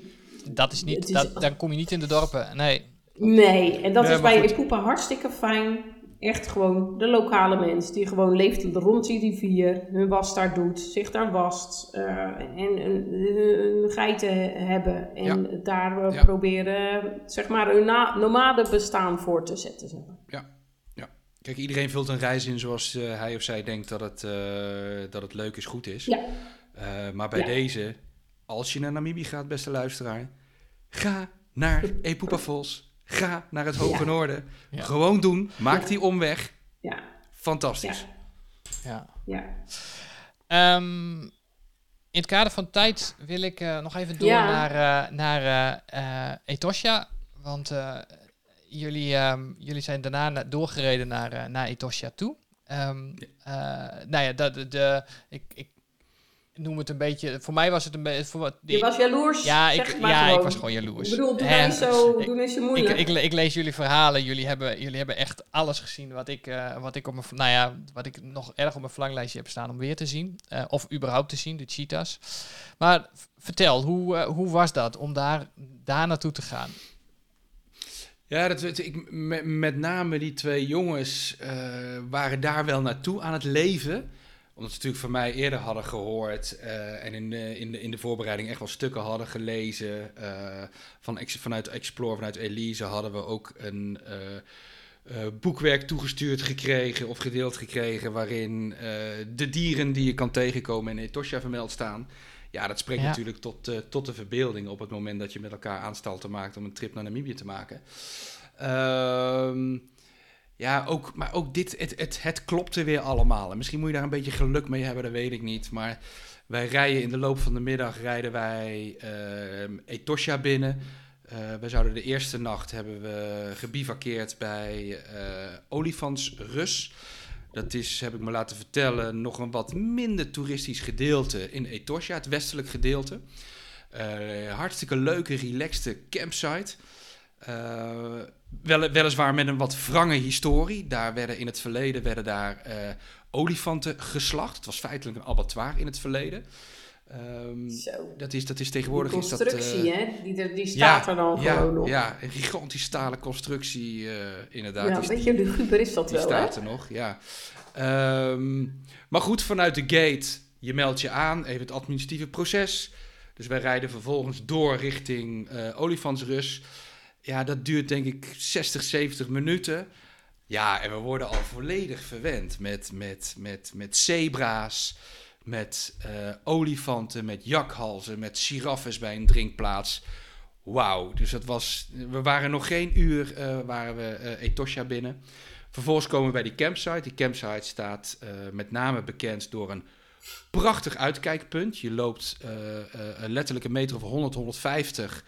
Dat is niet, Het is- dat, dan kom je niet in de dorpen. Nee. nee. En dat Nee, is bij. Epoepa hartstikke fijn. Echt gewoon de lokale mens die gewoon leeft rond die rivier, hun was daar doet, zich daar wast eh, en een, geiten hebben en daar eh, Ja. proberen zeg maar hun na- nomade bestaan voor te zetten. Zeg maar. Kijk, iedereen vult een reis in zoals eh, hij of zij denkt dat het, dat het leuk is, goed is. Ja. Maar bij Ja. deze, als je naar Namibië gaat, beste luisteraar, ga naar Falls. Ga naar het Hoge Ja. Noorden. Ja. Gewoon doen. Maak Ja. die omweg. Ja, Fantastisch. Ja. ja. Ehm, in het kader van tijd wil ik eh, nog even door Ja. naar, eh, naar eh, Etosha. Want eh, jullie, ehm, jullie zijn daarna na- doorgereden naar, eh, naar Etosha toe. Ehm, eh, nou ja, de, de, de- ik, ik noem het een beetje... Voor mij was het een beetje... Voor wat, Je was jaloers, ja, ik, ja gewoon. ik was gewoon jaloers. Ik bedoel, doe niet zo, Ik- doe niet zo ik, moeilijk. ik, le- ik lees jullie verhalen. Jullie hebben, jullie hebben echt alles gezien wat ik, eh, wat ik op mijn, nou ja, wat ik nog erg op mijn verlanglijstje heb staan om weer te zien. Eh, of überhaupt te zien, de cheetahs. Maar vertel, hoe, eh, hoe was dat om daar, daar naartoe te gaan? Ja, dat, weet ik, met, met name die twee jongens eh, waren daar wel naartoe aan het leven. Omdat ze natuurlijk van mij eerder hadden gehoord eh, en in de, in, de, in de voorbereiding echt wel stukken hadden gelezen. eh, van, ex- vanuit Explore, vanuit Elise hadden we ook een eh, boekwerk toegestuurd gekregen of gedeeld gekregen. Waarin de dieren die je kan tegenkomen in Etosha vermeld staan. Ja, dat spreekt Ja. natuurlijk tot, tot de verbeelding op het moment dat je met elkaar aanstalten maakt om een trip naar Namibië te maken. Ehm, ja, ook, maar ook dit, het, het, het klopte weer allemaal. En misschien moet je daar een beetje geluk mee hebben, dat weet ik niet. Maar wij rijden in de loop van de middag rijden wij ehm Etosha binnen. Eh we zouden de eerste nacht hebben we gebivakkeerd bij eh Olifantsrus. Dat is, heb ik me laten vertellen, nog een wat minder toeristisch gedeelte in Etosha, het westelijk gedeelte. Eh, hartstikke leuke, relaxte campsite. Wel, weliswaar met een wat wrange historie. Daar werden in het verleden werden daar eh, olifanten geslacht. Het was feitelijk een abattoir in het verleden. Zo. dat, is, dat is Die tegenwoordig is dat. constructie, eh, hè? Die, die staat er dan ja, gewoon nog. Ja, een gigantisch stalen constructie, eh, inderdaad. Ja, Die- een beetje luguber is dat die wel, hè? staat er nog, ja. Ehm, maar goed, vanuit de gate, je meldt je aan, even het administratieve proces. Dus wij rijden vervolgens door richting eh Olifantsrus. Ja, dat duurt denk ik 60, 70 minuten. Ja, en we worden al volledig verwend met, met, met, met zebra's, met eh, olifanten, met jakhalzen, met giraffes bij een drinkplaats. Wauw, dus dat was, we waren nog geen uur, eh, waren we eh, Etosha binnen. Vervolgens komen we bij die campsite. Die campsite staat met name bekend door een prachtig uitkijkpunt. Je loopt letterlijk een meter of 100, 150.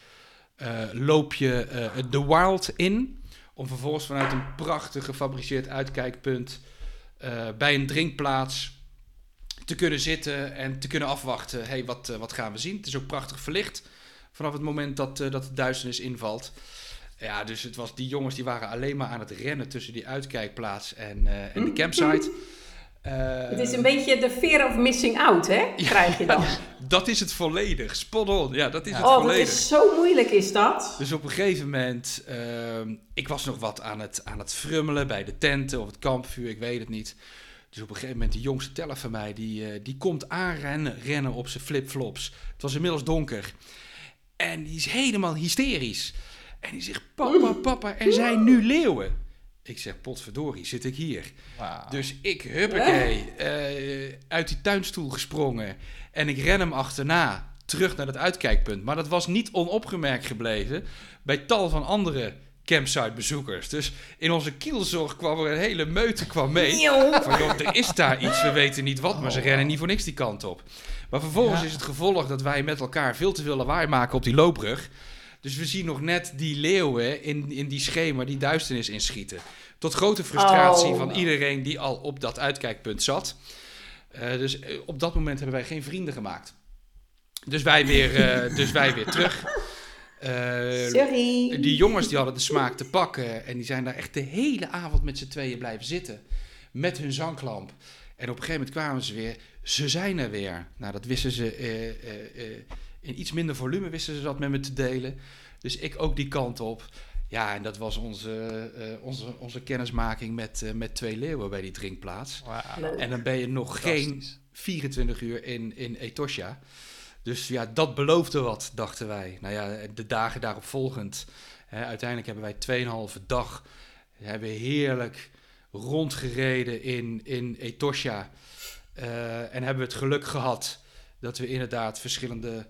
Eh, loop je eh, de wild in. Om vervolgens vanuit een prachtig gefabriceerd uitkijkpunt eh, bij een drinkplaats te kunnen zitten en te kunnen afwachten. hey, wat, eh, wat gaan we zien? Het is ook prachtig verlicht vanaf het moment dat, eh, dat de duisternis invalt. Ja, dus het was, die jongens die waren alleen maar aan het rennen tussen die uitkijkplaats en, eh, en de campsite. Eh, Het is een beetje de fear of missing out, hè? Krijg je dan. Dat is het volledig. Spot on. Ja, dat is het Oh, dat volledig. is zo moeilijk, is dat? Dus op een gegeven moment, ehm, ik was nog wat aan het, aan het frummelen bij de tenten of het kampvuur, ik weet het niet. Dus op een gegeven moment, de jongste teller van mij, die, eh, die komt aanrennen rennen op zijn flipflops. Het was inmiddels donker. En die is helemaal hysterisch. En die zegt, papa, papa, er zijn nu leeuwen. Ik zeg, potverdorie, zit ik hier. Wauw. Dus ik, huppakee, eh, uit die tuinstoel gesprongen. En ik ren hem achterna. terug naar het uitkijkpunt. Maar dat was niet onopgemerkt gebleven bij tal van andere campsite-bezoekers. Dus in onze kielzorg kwam er een hele meute kwam mee. Van, joh, er is daar iets, we weten niet wat, maar ze Oh, rennen niet voor niks die kant op. Maar vervolgens Ja. is het gevolg dat wij met elkaar veel te veel lawaai maken op die loopbrug. Dus we zien nog net die leeuwen in, in die schema die duisternis inschieten. Tot grote frustratie Oh. van iedereen die al op dat uitkijkpunt zat. Eh, dus eh, op dat moment hebben wij geen vrienden gemaakt. Dus wij weer, eh, dus wij weer terug. Sorry. die jongens die hadden de smaak te pakken en die zijn daar echt de hele avond met z'n tweeën blijven zitten. Met hun zanglamp. En op een gegeven moment kwamen ze weer. Ze zijn er weer. Nou, dat wisten ze in iets minder volume wisten ze dat met me te delen. Dus ik ook die kant op. Ja, en dat was onze, eh, onze, onze kennismaking met, eh, met twee leeuwen bij die drinkplaats. En dan ben je nog geen Fantastisch. 24 uur in, in Etosha. Dus ja, dat beloofde wat, dachten wij. Nou ja, de dagen daarop volgend. Hè, uiteindelijk hebben wij 2,5 dag hebben we heerlijk rondgereden in, in Etosha. Eh, en hebben we het geluk gehad dat we inderdaad verschillende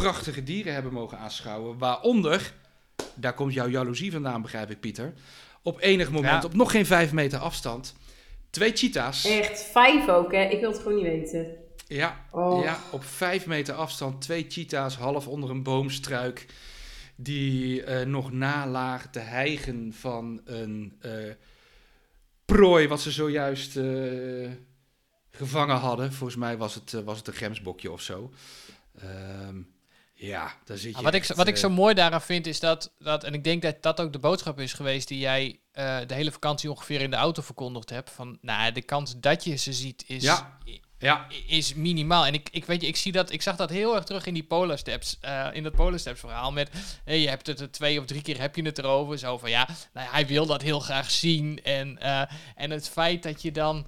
prachtige dieren hebben mogen aanschouwen. Waaronder, daar komt jouw jaloezie vandaan, begrijp ik, Pieter. Op enig moment, Ja. op nog geen vijf meter afstand, twee cheetahs. Echt, vijf ook, hè? Ik wil het gewoon niet weten. Ja, Oh. ja, op vijf meter afstand twee cheetahs half onder een boomstruik. Die eh, nog nalagen te hijgen van een eh, prooi wat ze zojuist eh, gevangen hadden. Volgens mij was het, was het een gemsbokje of zo. Ehm, ja, daar zit je Ah, wat, ik, wat ik eh, zo mooi daaraan vind is dat, dat, en ik denk dat dat ook de boodschap is geweest die jij eh, de hele vakantie ongeveer in de auto verkondigd hebt. Van, nou, de kans dat je ze ziet is, Ja. Ja, is minimaal. En ik, ik weet je, ik zie dat, ik zag dat heel erg terug in die Polar Steps, eh, in dat Polar Steps verhaal met, hey, je hebt het er twee of drie keer heb je het erover, zo van ja, nou hij wil dat heel graag zien en, eh, en het feit dat je dan,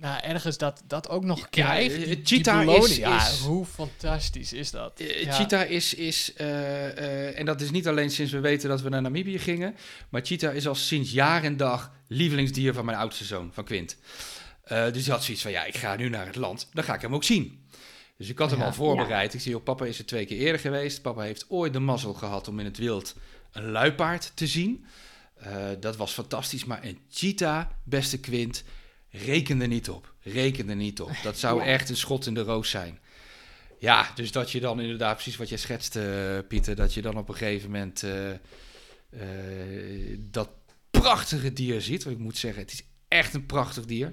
nou ergens dat, dat ook nog krijgt, eh, die, cheetah is- ja, is- hoe fantastisch is dat? Eh, Ja. Cheetah is, is eh, en dat is niet alleen sinds we weten dat we naar Namibië gingen, maar Cheetah is al sinds jaar en dag lievelingsdier van mijn oudste zoon, van Quint. Dus die had zoiets van, ja, ik ga nu naar het land, dan ga ik hem ook zien. Dus ik had hem Ja. al voorbereid. Ik zie, joh, papa is er twee keer eerder geweest. Papa heeft ooit de mazzel gehad om in het wild een luipaard te zien. Dat was fantastisch, maar een cheetah, beste Quint, reken er niet op. Reken er niet op. Dat zou Ja. echt een schot in de roos zijn. Ja, dus dat je dan inderdaad, precies wat jij schetst, eh, Pieter, dat je dan op een gegeven moment eh, eh, dat prachtige dier ziet. Want ik moet zeggen, het is echt een prachtig dier.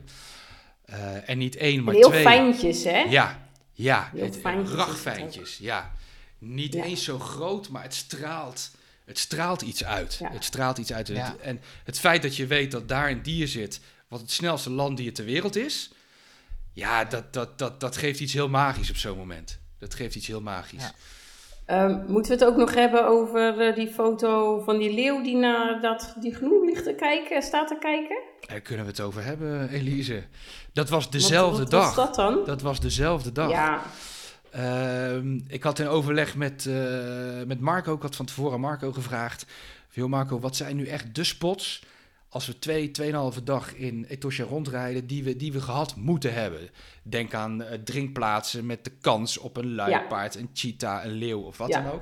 Eh, en niet één, maar heel twee. fijntjes, hè? Ja, ja. Heel Het, fijntjes ragfijntjes, ja. Niet Ja. eens zo groot, maar het straalt, het straalt iets uit. Ja. Het straalt iets uit. Ja. En het feit dat je weet dat daar een dier zit, wat het snelste landdier ter wereld is, ja, dat, dat, dat, dat geeft iets heel magisch op zo'n moment. Dat geeft iets heel magisch. Ja. Ehm, moeten we het ook nog hebben over eh, die foto van die leeuw die naar dat, die genoeg ligt te kijken, staat te kijken? Daar kunnen we het over hebben, Elise. Dat was dezelfde wat, dag. was dat dan? Dat was dezelfde dag. Ja, Ehm, ik had in overleg met, eh, met Marco, ik had van tevoren Marco gevraagd. joh Marco, wat zijn nu echt de spots als we twee, tweeënhalve dag in Etosha rondrijden die we, die we gehad moeten hebben? Denk aan eh, drinkplaatsen met de kans op een luipaard, een cheetah, een leeuw of wat Ja. dan ook.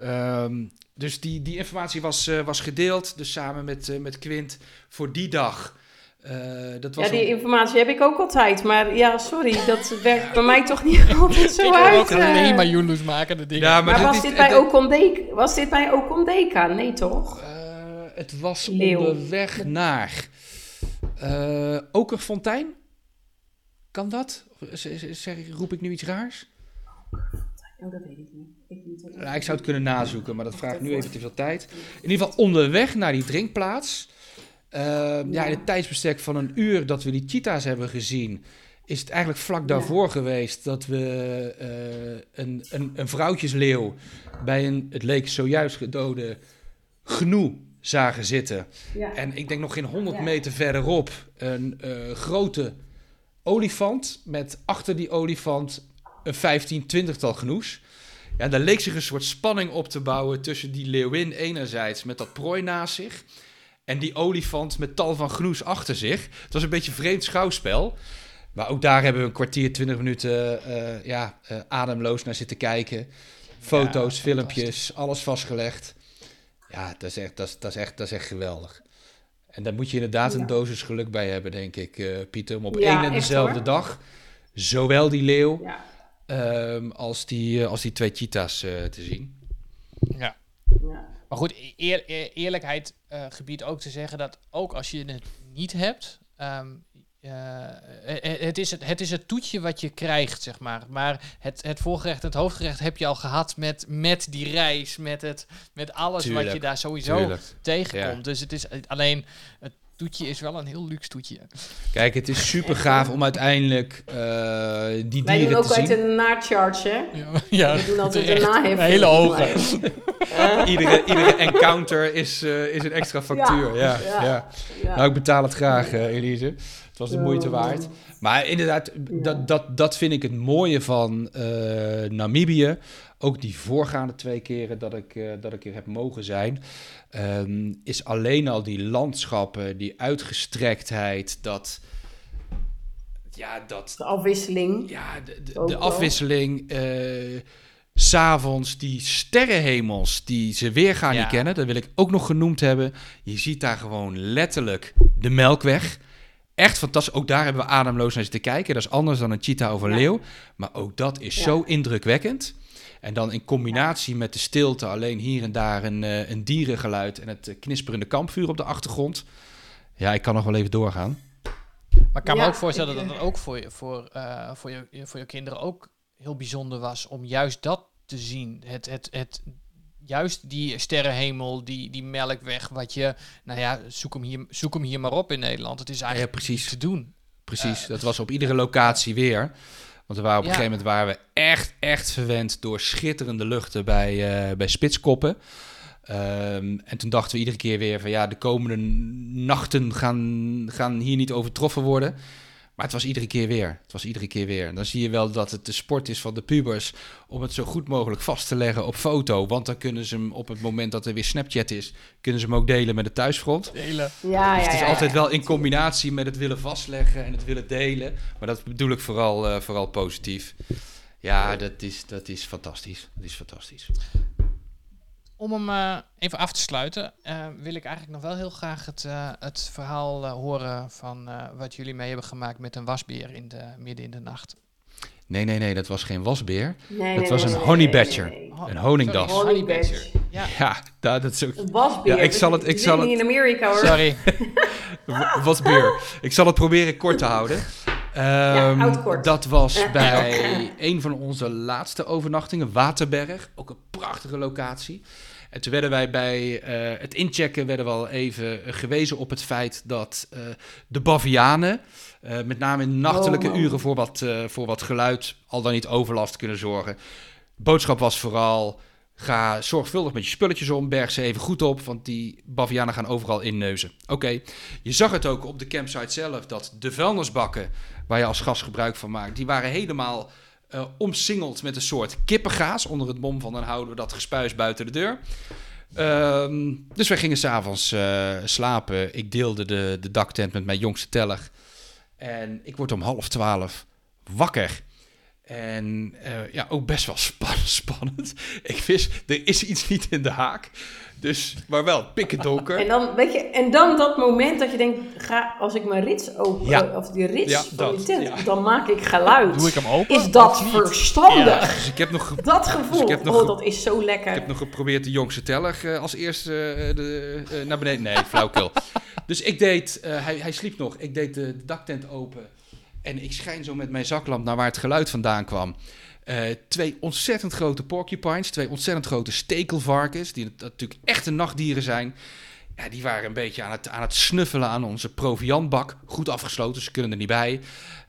Ehm, dus die, die informatie was, eh, was gedeeld, dus samen met, eh, met Quint voor die dag. Dat was ja, die een- informatie heb ik ook altijd. Maar ja, sorry, dat werkt bij mij toch niet altijd zo ik uit. ook eh. alleen maar maken de dingen. Ja, Maar, was, dit bij dit- Okondeka? was dit bij Okondeka? Nee, toch? Het was Leeuw. onderweg naar eh Okerfontein. Kan dat? Zeg, roep ik nu iets raars? Oh, dat weet ik niet. Ik, Nou, ik zou het kunnen nazoeken, maar dat vraagt nu even te veel tijd. In ieder geval onderweg naar die drinkplaats. Eh, ja. in het tijdsbestek van een uur dat we die cheetahs hebben gezien, is het eigenlijk vlak daarvoor geweest dat we eh, een, een, een vrouwtjesleeuw bij een, het leek zojuist gedode gnoe zagen zitten. Ja. En ik denk nog geen 100 Ja. meter verderop een eh, grote olifant met achter die olifant een 15, 20-tal genoes. Ja, daar leek zich een soort spanning op te bouwen tussen die leeuwin enerzijds met dat prooi naast zich en die olifant met tal van genoes achter zich. Het was een beetje een vreemd schouwspel. Maar ook daar hebben we een kwartier, twintig minuten eh, ja, eh, ademloos naar zitten kijken. Foto's, Ja, filmpjes, alles vastgelegd. Ja, dat is, echt, dat, is, dat, is echt, dat is echt geweldig. En daar moet je inderdaad Ja. een dosis geluk bij hebben, denk ik, eh, Pieter. Om op Ja, één en dezelfde hoor. dag zowel die leeuw Ja. ehm, als, die, eh, als die twee cheetahs eh, te zien. Ja. Ja. Maar goed, eer, eer- eerlijkheid eh, gebiedt ook te zeggen dat ook als je het niet hebt, ehm, eh, eh, het, is het, het is het toetje wat je krijgt, zeg maar. Maar het, het voorgerecht en het hoofdgerecht heb je al gehad met, met die reis, met, het, met alles wat je daar sowieso Tuurlijk. tegenkomt. Ja. Dus het is alleen, het toetje is wel een heel luxe toetje. Kijk, het is super gaaf om uiteindelijk eh, die Wij doen dieren ook te zien. een nacharge, hè? Ja, ja We doen altijd een naheffing. Hele hoge. Iedere, iedere encounter is, eh, is een extra factuur. Ja, ja, ja. Ja. Nou, ik betaal het graag, eh, Elise. Het was de moeite waard. Maar inderdaad, dat, dat, dat vind ik het mooie van eh, Namibië. Ook die voorgaande twee keren dat ik, eh, dat ik er heb mogen zijn. ehm, is alleen al die landschappen, die uitgestrektheid, dat... Ja, dat, De afwisseling. ja, de, de, de afwisseling. eh, s S'avonds die sterrenhemels die ze weer gaan Ja. niet kennen. Dat wil ik ook nog genoemd hebben. Je ziet daar gewoon letterlijk de melkweg. Echt fantastisch. Ook daar hebben we ademloos naar zitten kijken. Dat is anders dan een cheetah of een Ja. leeuw. Maar ook dat is Ja. zo indrukwekkend. En dan in combinatie met de stilte, alleen hier en daar een, eh, een dierengeluid en het eh, knisperende kampvuur op de achtergrond. Ja, ik kan nog wel even doorgaan. Maar ik kan me ook voorstellen ik, dat het ook voor je, voor, eh, voor, je, voor je kinderen ook heel bijzonder was om juist dat te zien. Het, het, het, juist die sterrenhemel, die, die melkweg, wat je, nou ja, zoek hem, hier, zoek hem hier maar op in Nederland. Het is eigenlijk precies. te doen. Precies, Eh, dat was op iedere locatie weer. Want we waren op een Ja. gegeven moment waren we echt, echt verwend door schitterende luchten bij, eh, bij Spitskoppen. Ehm, en toen dachten we iedere keer weer van ja, de komende nachten gaan, gaan hier niet overtroffen worden. Maar het was iedere keer weer. Het was iedere keer weer. En dan zie je wel dat het de sport is van de pubers om het zo goed mogelijk vast te leggen op foto. Want dan kunnen ze hem op het moment dat er weer Snapchat is, kunnen ze hem ook delen met het thuisfront. Delen. Ja, Dus ja, het is ja, altijd ja. wel in combinatie met het willen vastleggen en het willen delen. Maar dat bedoel ik vooral, eh, vooral positief. Ja, dat is, dat is fantastisch. Dat is fantastisch. Om hem eh, even af te sluiten, eh, wil ik eigenlijk nog wel heel graag het, eh, het verhaal horen van eh, wat jullie mee hebben gemaakt met een wasbeer in de, midden in de nacht. Nee, nee, nee, dat was geen wasbeer. Nee, Dat nee, was nee, een nee, honey nee, nee, badger. nee. Oh, Een honingdas. sorry, Honey honey badger. badger. Ja, Ja, dat, dat is ook... Een wasbeer. Ja, ik zal het- ik zal het- niet in Amerika hoor. sorry. wasbeer. Ik zal het proberen kort te houden. Ehm, dat was bij een van onze laatste overnachtingen, Waterberg. Ook een prachtige locatie. En toen werden wij bij eh, het inchecken werden we al even gewezen op het feit dat eh, de bavianen, eh, met name in nachtelijke Oh, uren, voor wat, voor wat geluid, al dan niet overlast kunnen zorgen. Boodschap was vooral, ga zorgvuldig met je spulletjes om, berg ze even goed op, want die bavianen gaan overal inneuzen. Oké, je zag het ook op de campsite zelf, dat de vuilnisbakken, waar je als gas gebruik van maakt, die waren helemaal eh, omsingeld met een soort kippengaas. Onder het mom van dan houden we dat gespuis buiten de deur. Ehm, dus wij gingen s'avonds eh slapen. Ik deelde de, de daktent met mijn jongste teller. En ik word om half twaalf wakker. En eh, ja, ook best wel span- spannend. Ik wist, er is iets niet in de haak. Dus, maar wel pikken donker. En dan, weet je, en dan dat moment dat je denkt, ga, als ik mijn rits open, Ja. of die rits Ja, van dat, die tent, ja. dan maak ik geluid. Doe ik hem open? Is dat verstandig? Dus ik heb nog, Dat gevoel, Dus ik heb nog oh, dat is zo lekker. Ik heb nog geprobeerd de jongste teller eh, als eerste eh, de, eh, naar beneden. Nee, flauwkul. dus ik deed, eh, hij, hij sliep nog. Ik deed de, de daktent open. En ik schijn zo met mijn zaklamp naar waar het geluid vandaan kwam. Eh, twee ontzettend grote porcupines, twee ontzettend grote stekelvarkens, die nat- natuurlijk echte nachtdieren zijn. Ja, die waren een beetje aan het, aan het snuffelen aan onze proviantbak. Goed afgesloten, ze kunnen er niet bij.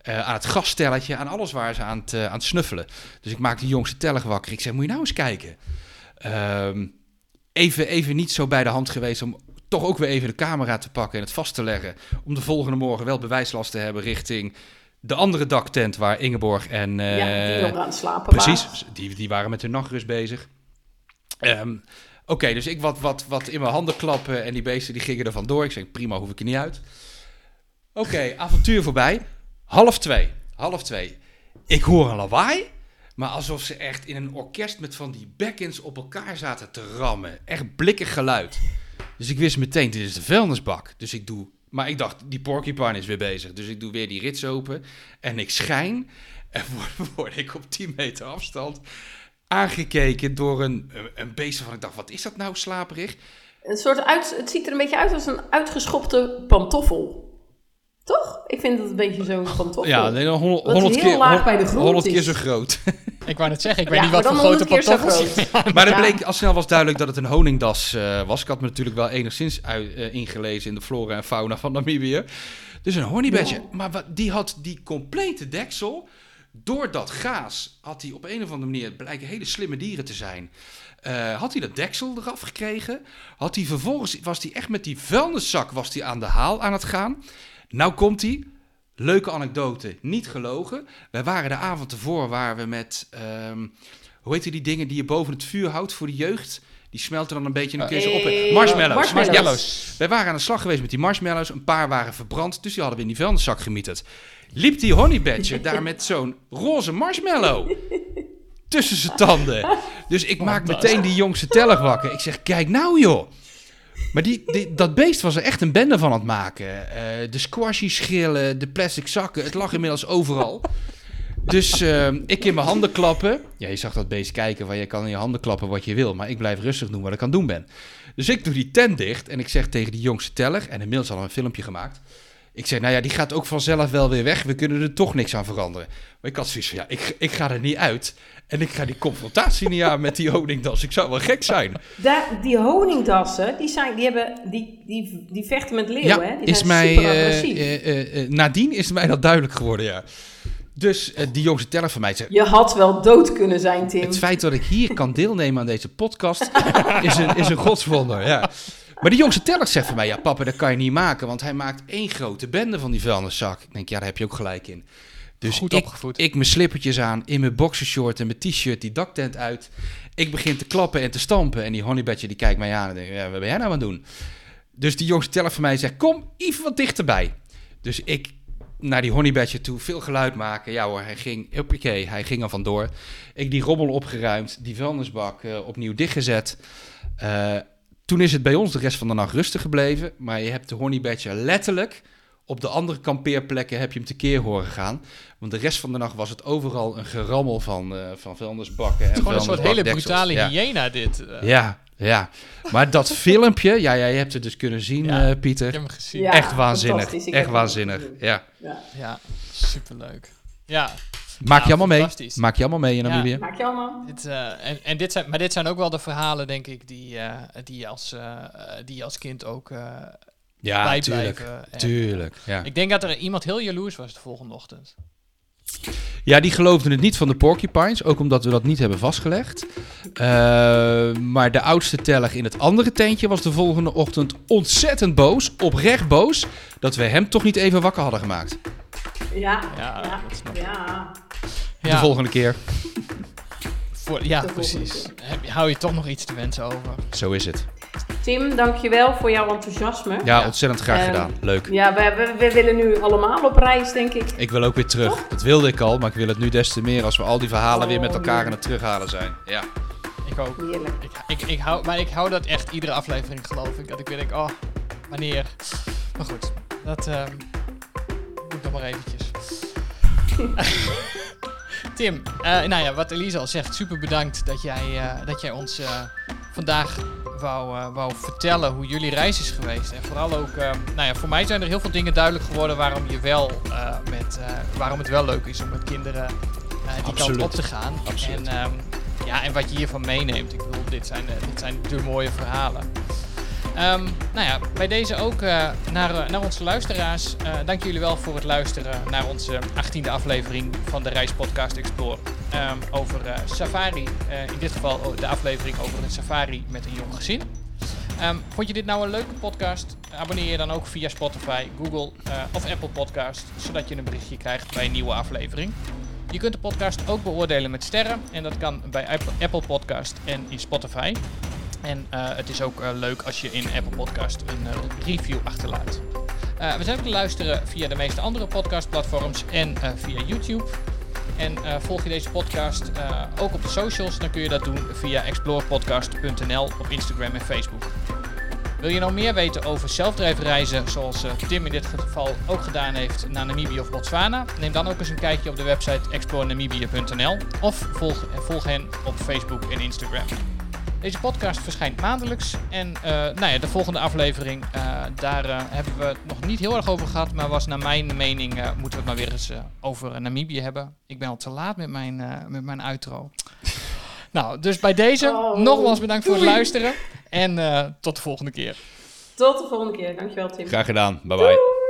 Eh, aan het gasstelletje, aan alles waar ze aan het, eh, aan het snuffelen. Dus ik maak die jongste teller wakker. Ik zeg, moet je nou eens kijken. Ehm, even, even niet zo bij de hand geweest om toch ook weer even de camera te pakken en het vast te leggen. Om de volgende morgen wel bewijslast te hebben richting de andere daktent waar Ingeborg en... eh, ja, die nog aan het slapen Precies, die, die waren met hun nachtrust bezig. Ehm, Oké, dus ik wat, wat, wat in mijn handen klappen en die beesten die gingen er vandoor. Ik zeg, prima, hoef ik er niet uit. Oké, avontuur voorbij. Half twee. Half twee. Ik hoor een lawaai. Maar alsof ze echt in een orkest met van die bekkens op elkaar zaten te rammen. Echt blikkig geluid. Dus ik wist meteen, dit is de vuilnisbak. Dus ik doe... Maar ik dacht, die porcupine is weer bezig. Dus ik doe weer die rits open. En ik schijn. En word, word ik op 10 meter afstand aangekeken door een, een beest van ik dacht, wat is dat nou slaperig? Een soort uit, het ziet er een beetje uit als een uitgeschopte pantoffel. Toch? Ik vind het een beetje zo'n pantoffel. Ja, nee, dan honderd, Dat het honderd heel keer, laag bij de grond honderd is. keer zo groot. Ik wou net zeggen, ik weet Ja, niet wat voor grote pantoffels. Maar het bleek, al snel was duidelijk dat het een honingdas eh, was. Ik had me natuurlijk wel enigszins ui- eh, ingelezen in de flora en fauna van Namibië. Dus een honeybedje. Ja. Maar wat, die had die complete deksel. Door dat gaas had hij op een of andere manier, het blijken hele slimme dieren te zijn. eh, had hij dat deksel eraf gekregen. Had hij vervolgens, was hij echt met die vuilniszak was hij aan de haal aan het gaan. Nou komt hij. Leuke anekdote, niet gelogen. Wij waren de avond ervoor waren we met, ehm, hoe heet die dingen die je boven het vuur houdt voor de jeugd? Die smelten dan een beetje en dan kun je ze op. Eh, Marshmallows. marshmallows. Wij waren aan de slag geweest met die marshmallows. Een paar waren verbrand, dus die hadden we in die vuilniszak gemieterd. Liep die honeybadger daar met zo'n roze marshmallow tussen zijn tanden. Dus ik maak meteen die jongste teller wakker. Ik zeg, kijk nou joh. Maar die, dat beest was er echt een bende van aan het maken. Eh, de squashy schillen, de plastic zakken, het lag inmiddels overal. Dus eh, ik in mijn handen klappen. Ja, je zag dat beest kijken, waar je kan in je handen klappen wat je wil. Maar ik blijf rustig doen wat ik aan het doen ben. Dus ik doe die tent dicht en ik zeg tegen die jongste teller, en inmiddels al een filmpje gemaakt. Ik zeg, nou ja, die gaat ook vanzelf wel weer weg. We kunnen er toch niks aan veranderen. Maar ik had zoiets van, ja, ik, ik ga er niet uit. En ik ga die confrontatie niet aan met die honingdas. Ik zou wel gek zijn. Die honingdassen, die, zijn, die, hebben, die, die, die vechten met leeuwen, ja, hè? Die is zijn mij, super agressief. eh, eh, eh, nadien is mij dat duidelijk geworden, ja. Dus die jongste teller van mij zegt, Je had wel dood kunnen zijn, Tim. Het feit dat ik hier kan deelnemen aan deze podcast is een, is een godswonder. Ja. Maar die jongste teller zegt van mij: Ja, papa, dat kan je niet maken, want hij maakt één grote bende van die vuilniszak. Ik denk, ja, daar heb je ook gelijk in. Dus Goed ik, ik mijn slippertjes aan, in mijn boxershort en mijn t-shirt, die daktent uit. Ik begin te klappen en te stampen. En die honeybadger die kijkt mij aan en denkt: ja, Wat ben jij nou aan het doen? Dus die jongste teller van mij zegt: Kom even wat dichterbij. Dus ik naar die honeybadger toe, veel geluid maken. Ja hoor, hij ging, hoppakee, hij ging er vandoor. Ik die rommel opgeruimd, die vuilnisbak eh, opnieuw dichtgezet. Eh, toen is het bij ons de rest van de nacht rustig gebleven. Maar je hebt de honeybadger letterlijk op de andere kampeerplekken heb je hem tekeer horen gaan. Want de rest van de nacht was het overal een gerammel van, eh van vuilnisbakken. En Gewoon een soort hele brutale ja. hyena dit. Ja, ja. Maar dat filmpje, ja, ja, je hebt het dus kunnen zien, Ja. eh, Pieter. Ik heb hem gezien. Ja. echt waanzinnig. Echt waanzinnig. Ja. Ja. Ja, superleuk. Ja, Maak je allemaal mee. Maak je allemaal mee in Ja. Namibië. Maak je allemaal? dit, eh, en, en dit zijn, maar dit zijn ook wel de verhalen, denk ik, die, eh, die, je als, eh, die je als kind ook eh Ja, bijblijven. tuurlijk. En, Tuurlijk, ja. Ik denk dat er iemand heel jaloers was de volgende ochtend. Ja, die geloofden het niet van de porcupines, ook omdat we dat niet hebben vastgelegd. Eh, maar de oudste teller in het andere tentje was de volgende ochtend ontzettend boos, oprecht boos, dat we hem toch niet even wakker hadden gemaakt. Ja, Ja, ja. De volgende keer. Voor, ja precies. Heb, hou je toch nog iets te wensen over? Zo is het. Tim, dankjewel voor jouw enthousiasme. Ja, Ja. ontzettend graag Ehm, gedaan. Leuk. Ja, we, we, we willen nu allemaal op reis, denk ik. Ik wil ook weer terug. Dat wilde ik al, maar ik wil het nu des te meer als we al die verhalen Oh, weer met elkaar ja. aan het terughalen zijn. Ja. Ik ook. Heerlijk. Ik, ik, ik hou, maar ik hou dat echt iedere aflevering, geloof ik. Dat ik weer denk, oh, wanneer? Maar goed, dat ehm moet nog maar eventjes. Tim, eh, nou ja, wat Elise al zegt, super bedankt dat jij, eh, dat jij ons eh, vandaag wou, wou vertellen hoe jullie reis is geweest. En vooral ook, nou ja, voor mij zijn er heel veel dingen duidelijk geworden waarom, je wel, met, waarom het wel leuk is om met kinderen die kant op te gaan. Absoluut. En, ehm, ja, en wat je hiervan meeneemt. Ik bedoel, dit zijn, dit zijn de mooie verhalen. Ehm, nou ja, bij deze ook eh, naar, eh, naar onze luisteraars. eh, dank jullie wel voor het luisteren naar onze 18e aflevering van de Reispodcast Explore. Ehm, over safari. In dit geval de aflevering over een safari met een jong gezin. Ehm, vond je dit nou een leuke podcast? Abonneer je dan ook via Spotify, Google of Apple Podcast, zodat je een berichtje krijgt bij een nieuwe aflevering. Je kunt de podcast ook beoordelen met sterren en dat kan bij Apple Podcast en in Spotify. En eh, het is ook eh, leuk als je in Apple Podcast een eh, review achterlaat. we zijn te luisteren via de meeste andere podcastplatforms en via YouTube. En volg je deze podcast ook op de socials, dan kun je dat doen via explorepodcast.nl op Instagram en Facebook. Wil je nou meer weten over zelfdrijfreizen, zoals Tim in dit geval ook gedaan heeft naar Namibië of Botswana? Neem dan ook eens een kijkje op de website explorenamibia.nl of volg, volg hen op Facebook en Instagram. Deze podcast verschijnt maandelijks. En uh, nou ja, de volgende aflevering, uh, daar uh, hebben we het nog niet heel erg over gehad. Maar was naar mijn mening, moeten we het maar weer eens over Namibië hebben. Ik ben al te laat met mijn, met mijn outro. nou, dus bij deze, oh, nogmaals bedankt voor het luisteren. En tot de volgende keer. Tot de volgende keer. Dankjewel, Tim. Graag gedaan. Bye bye.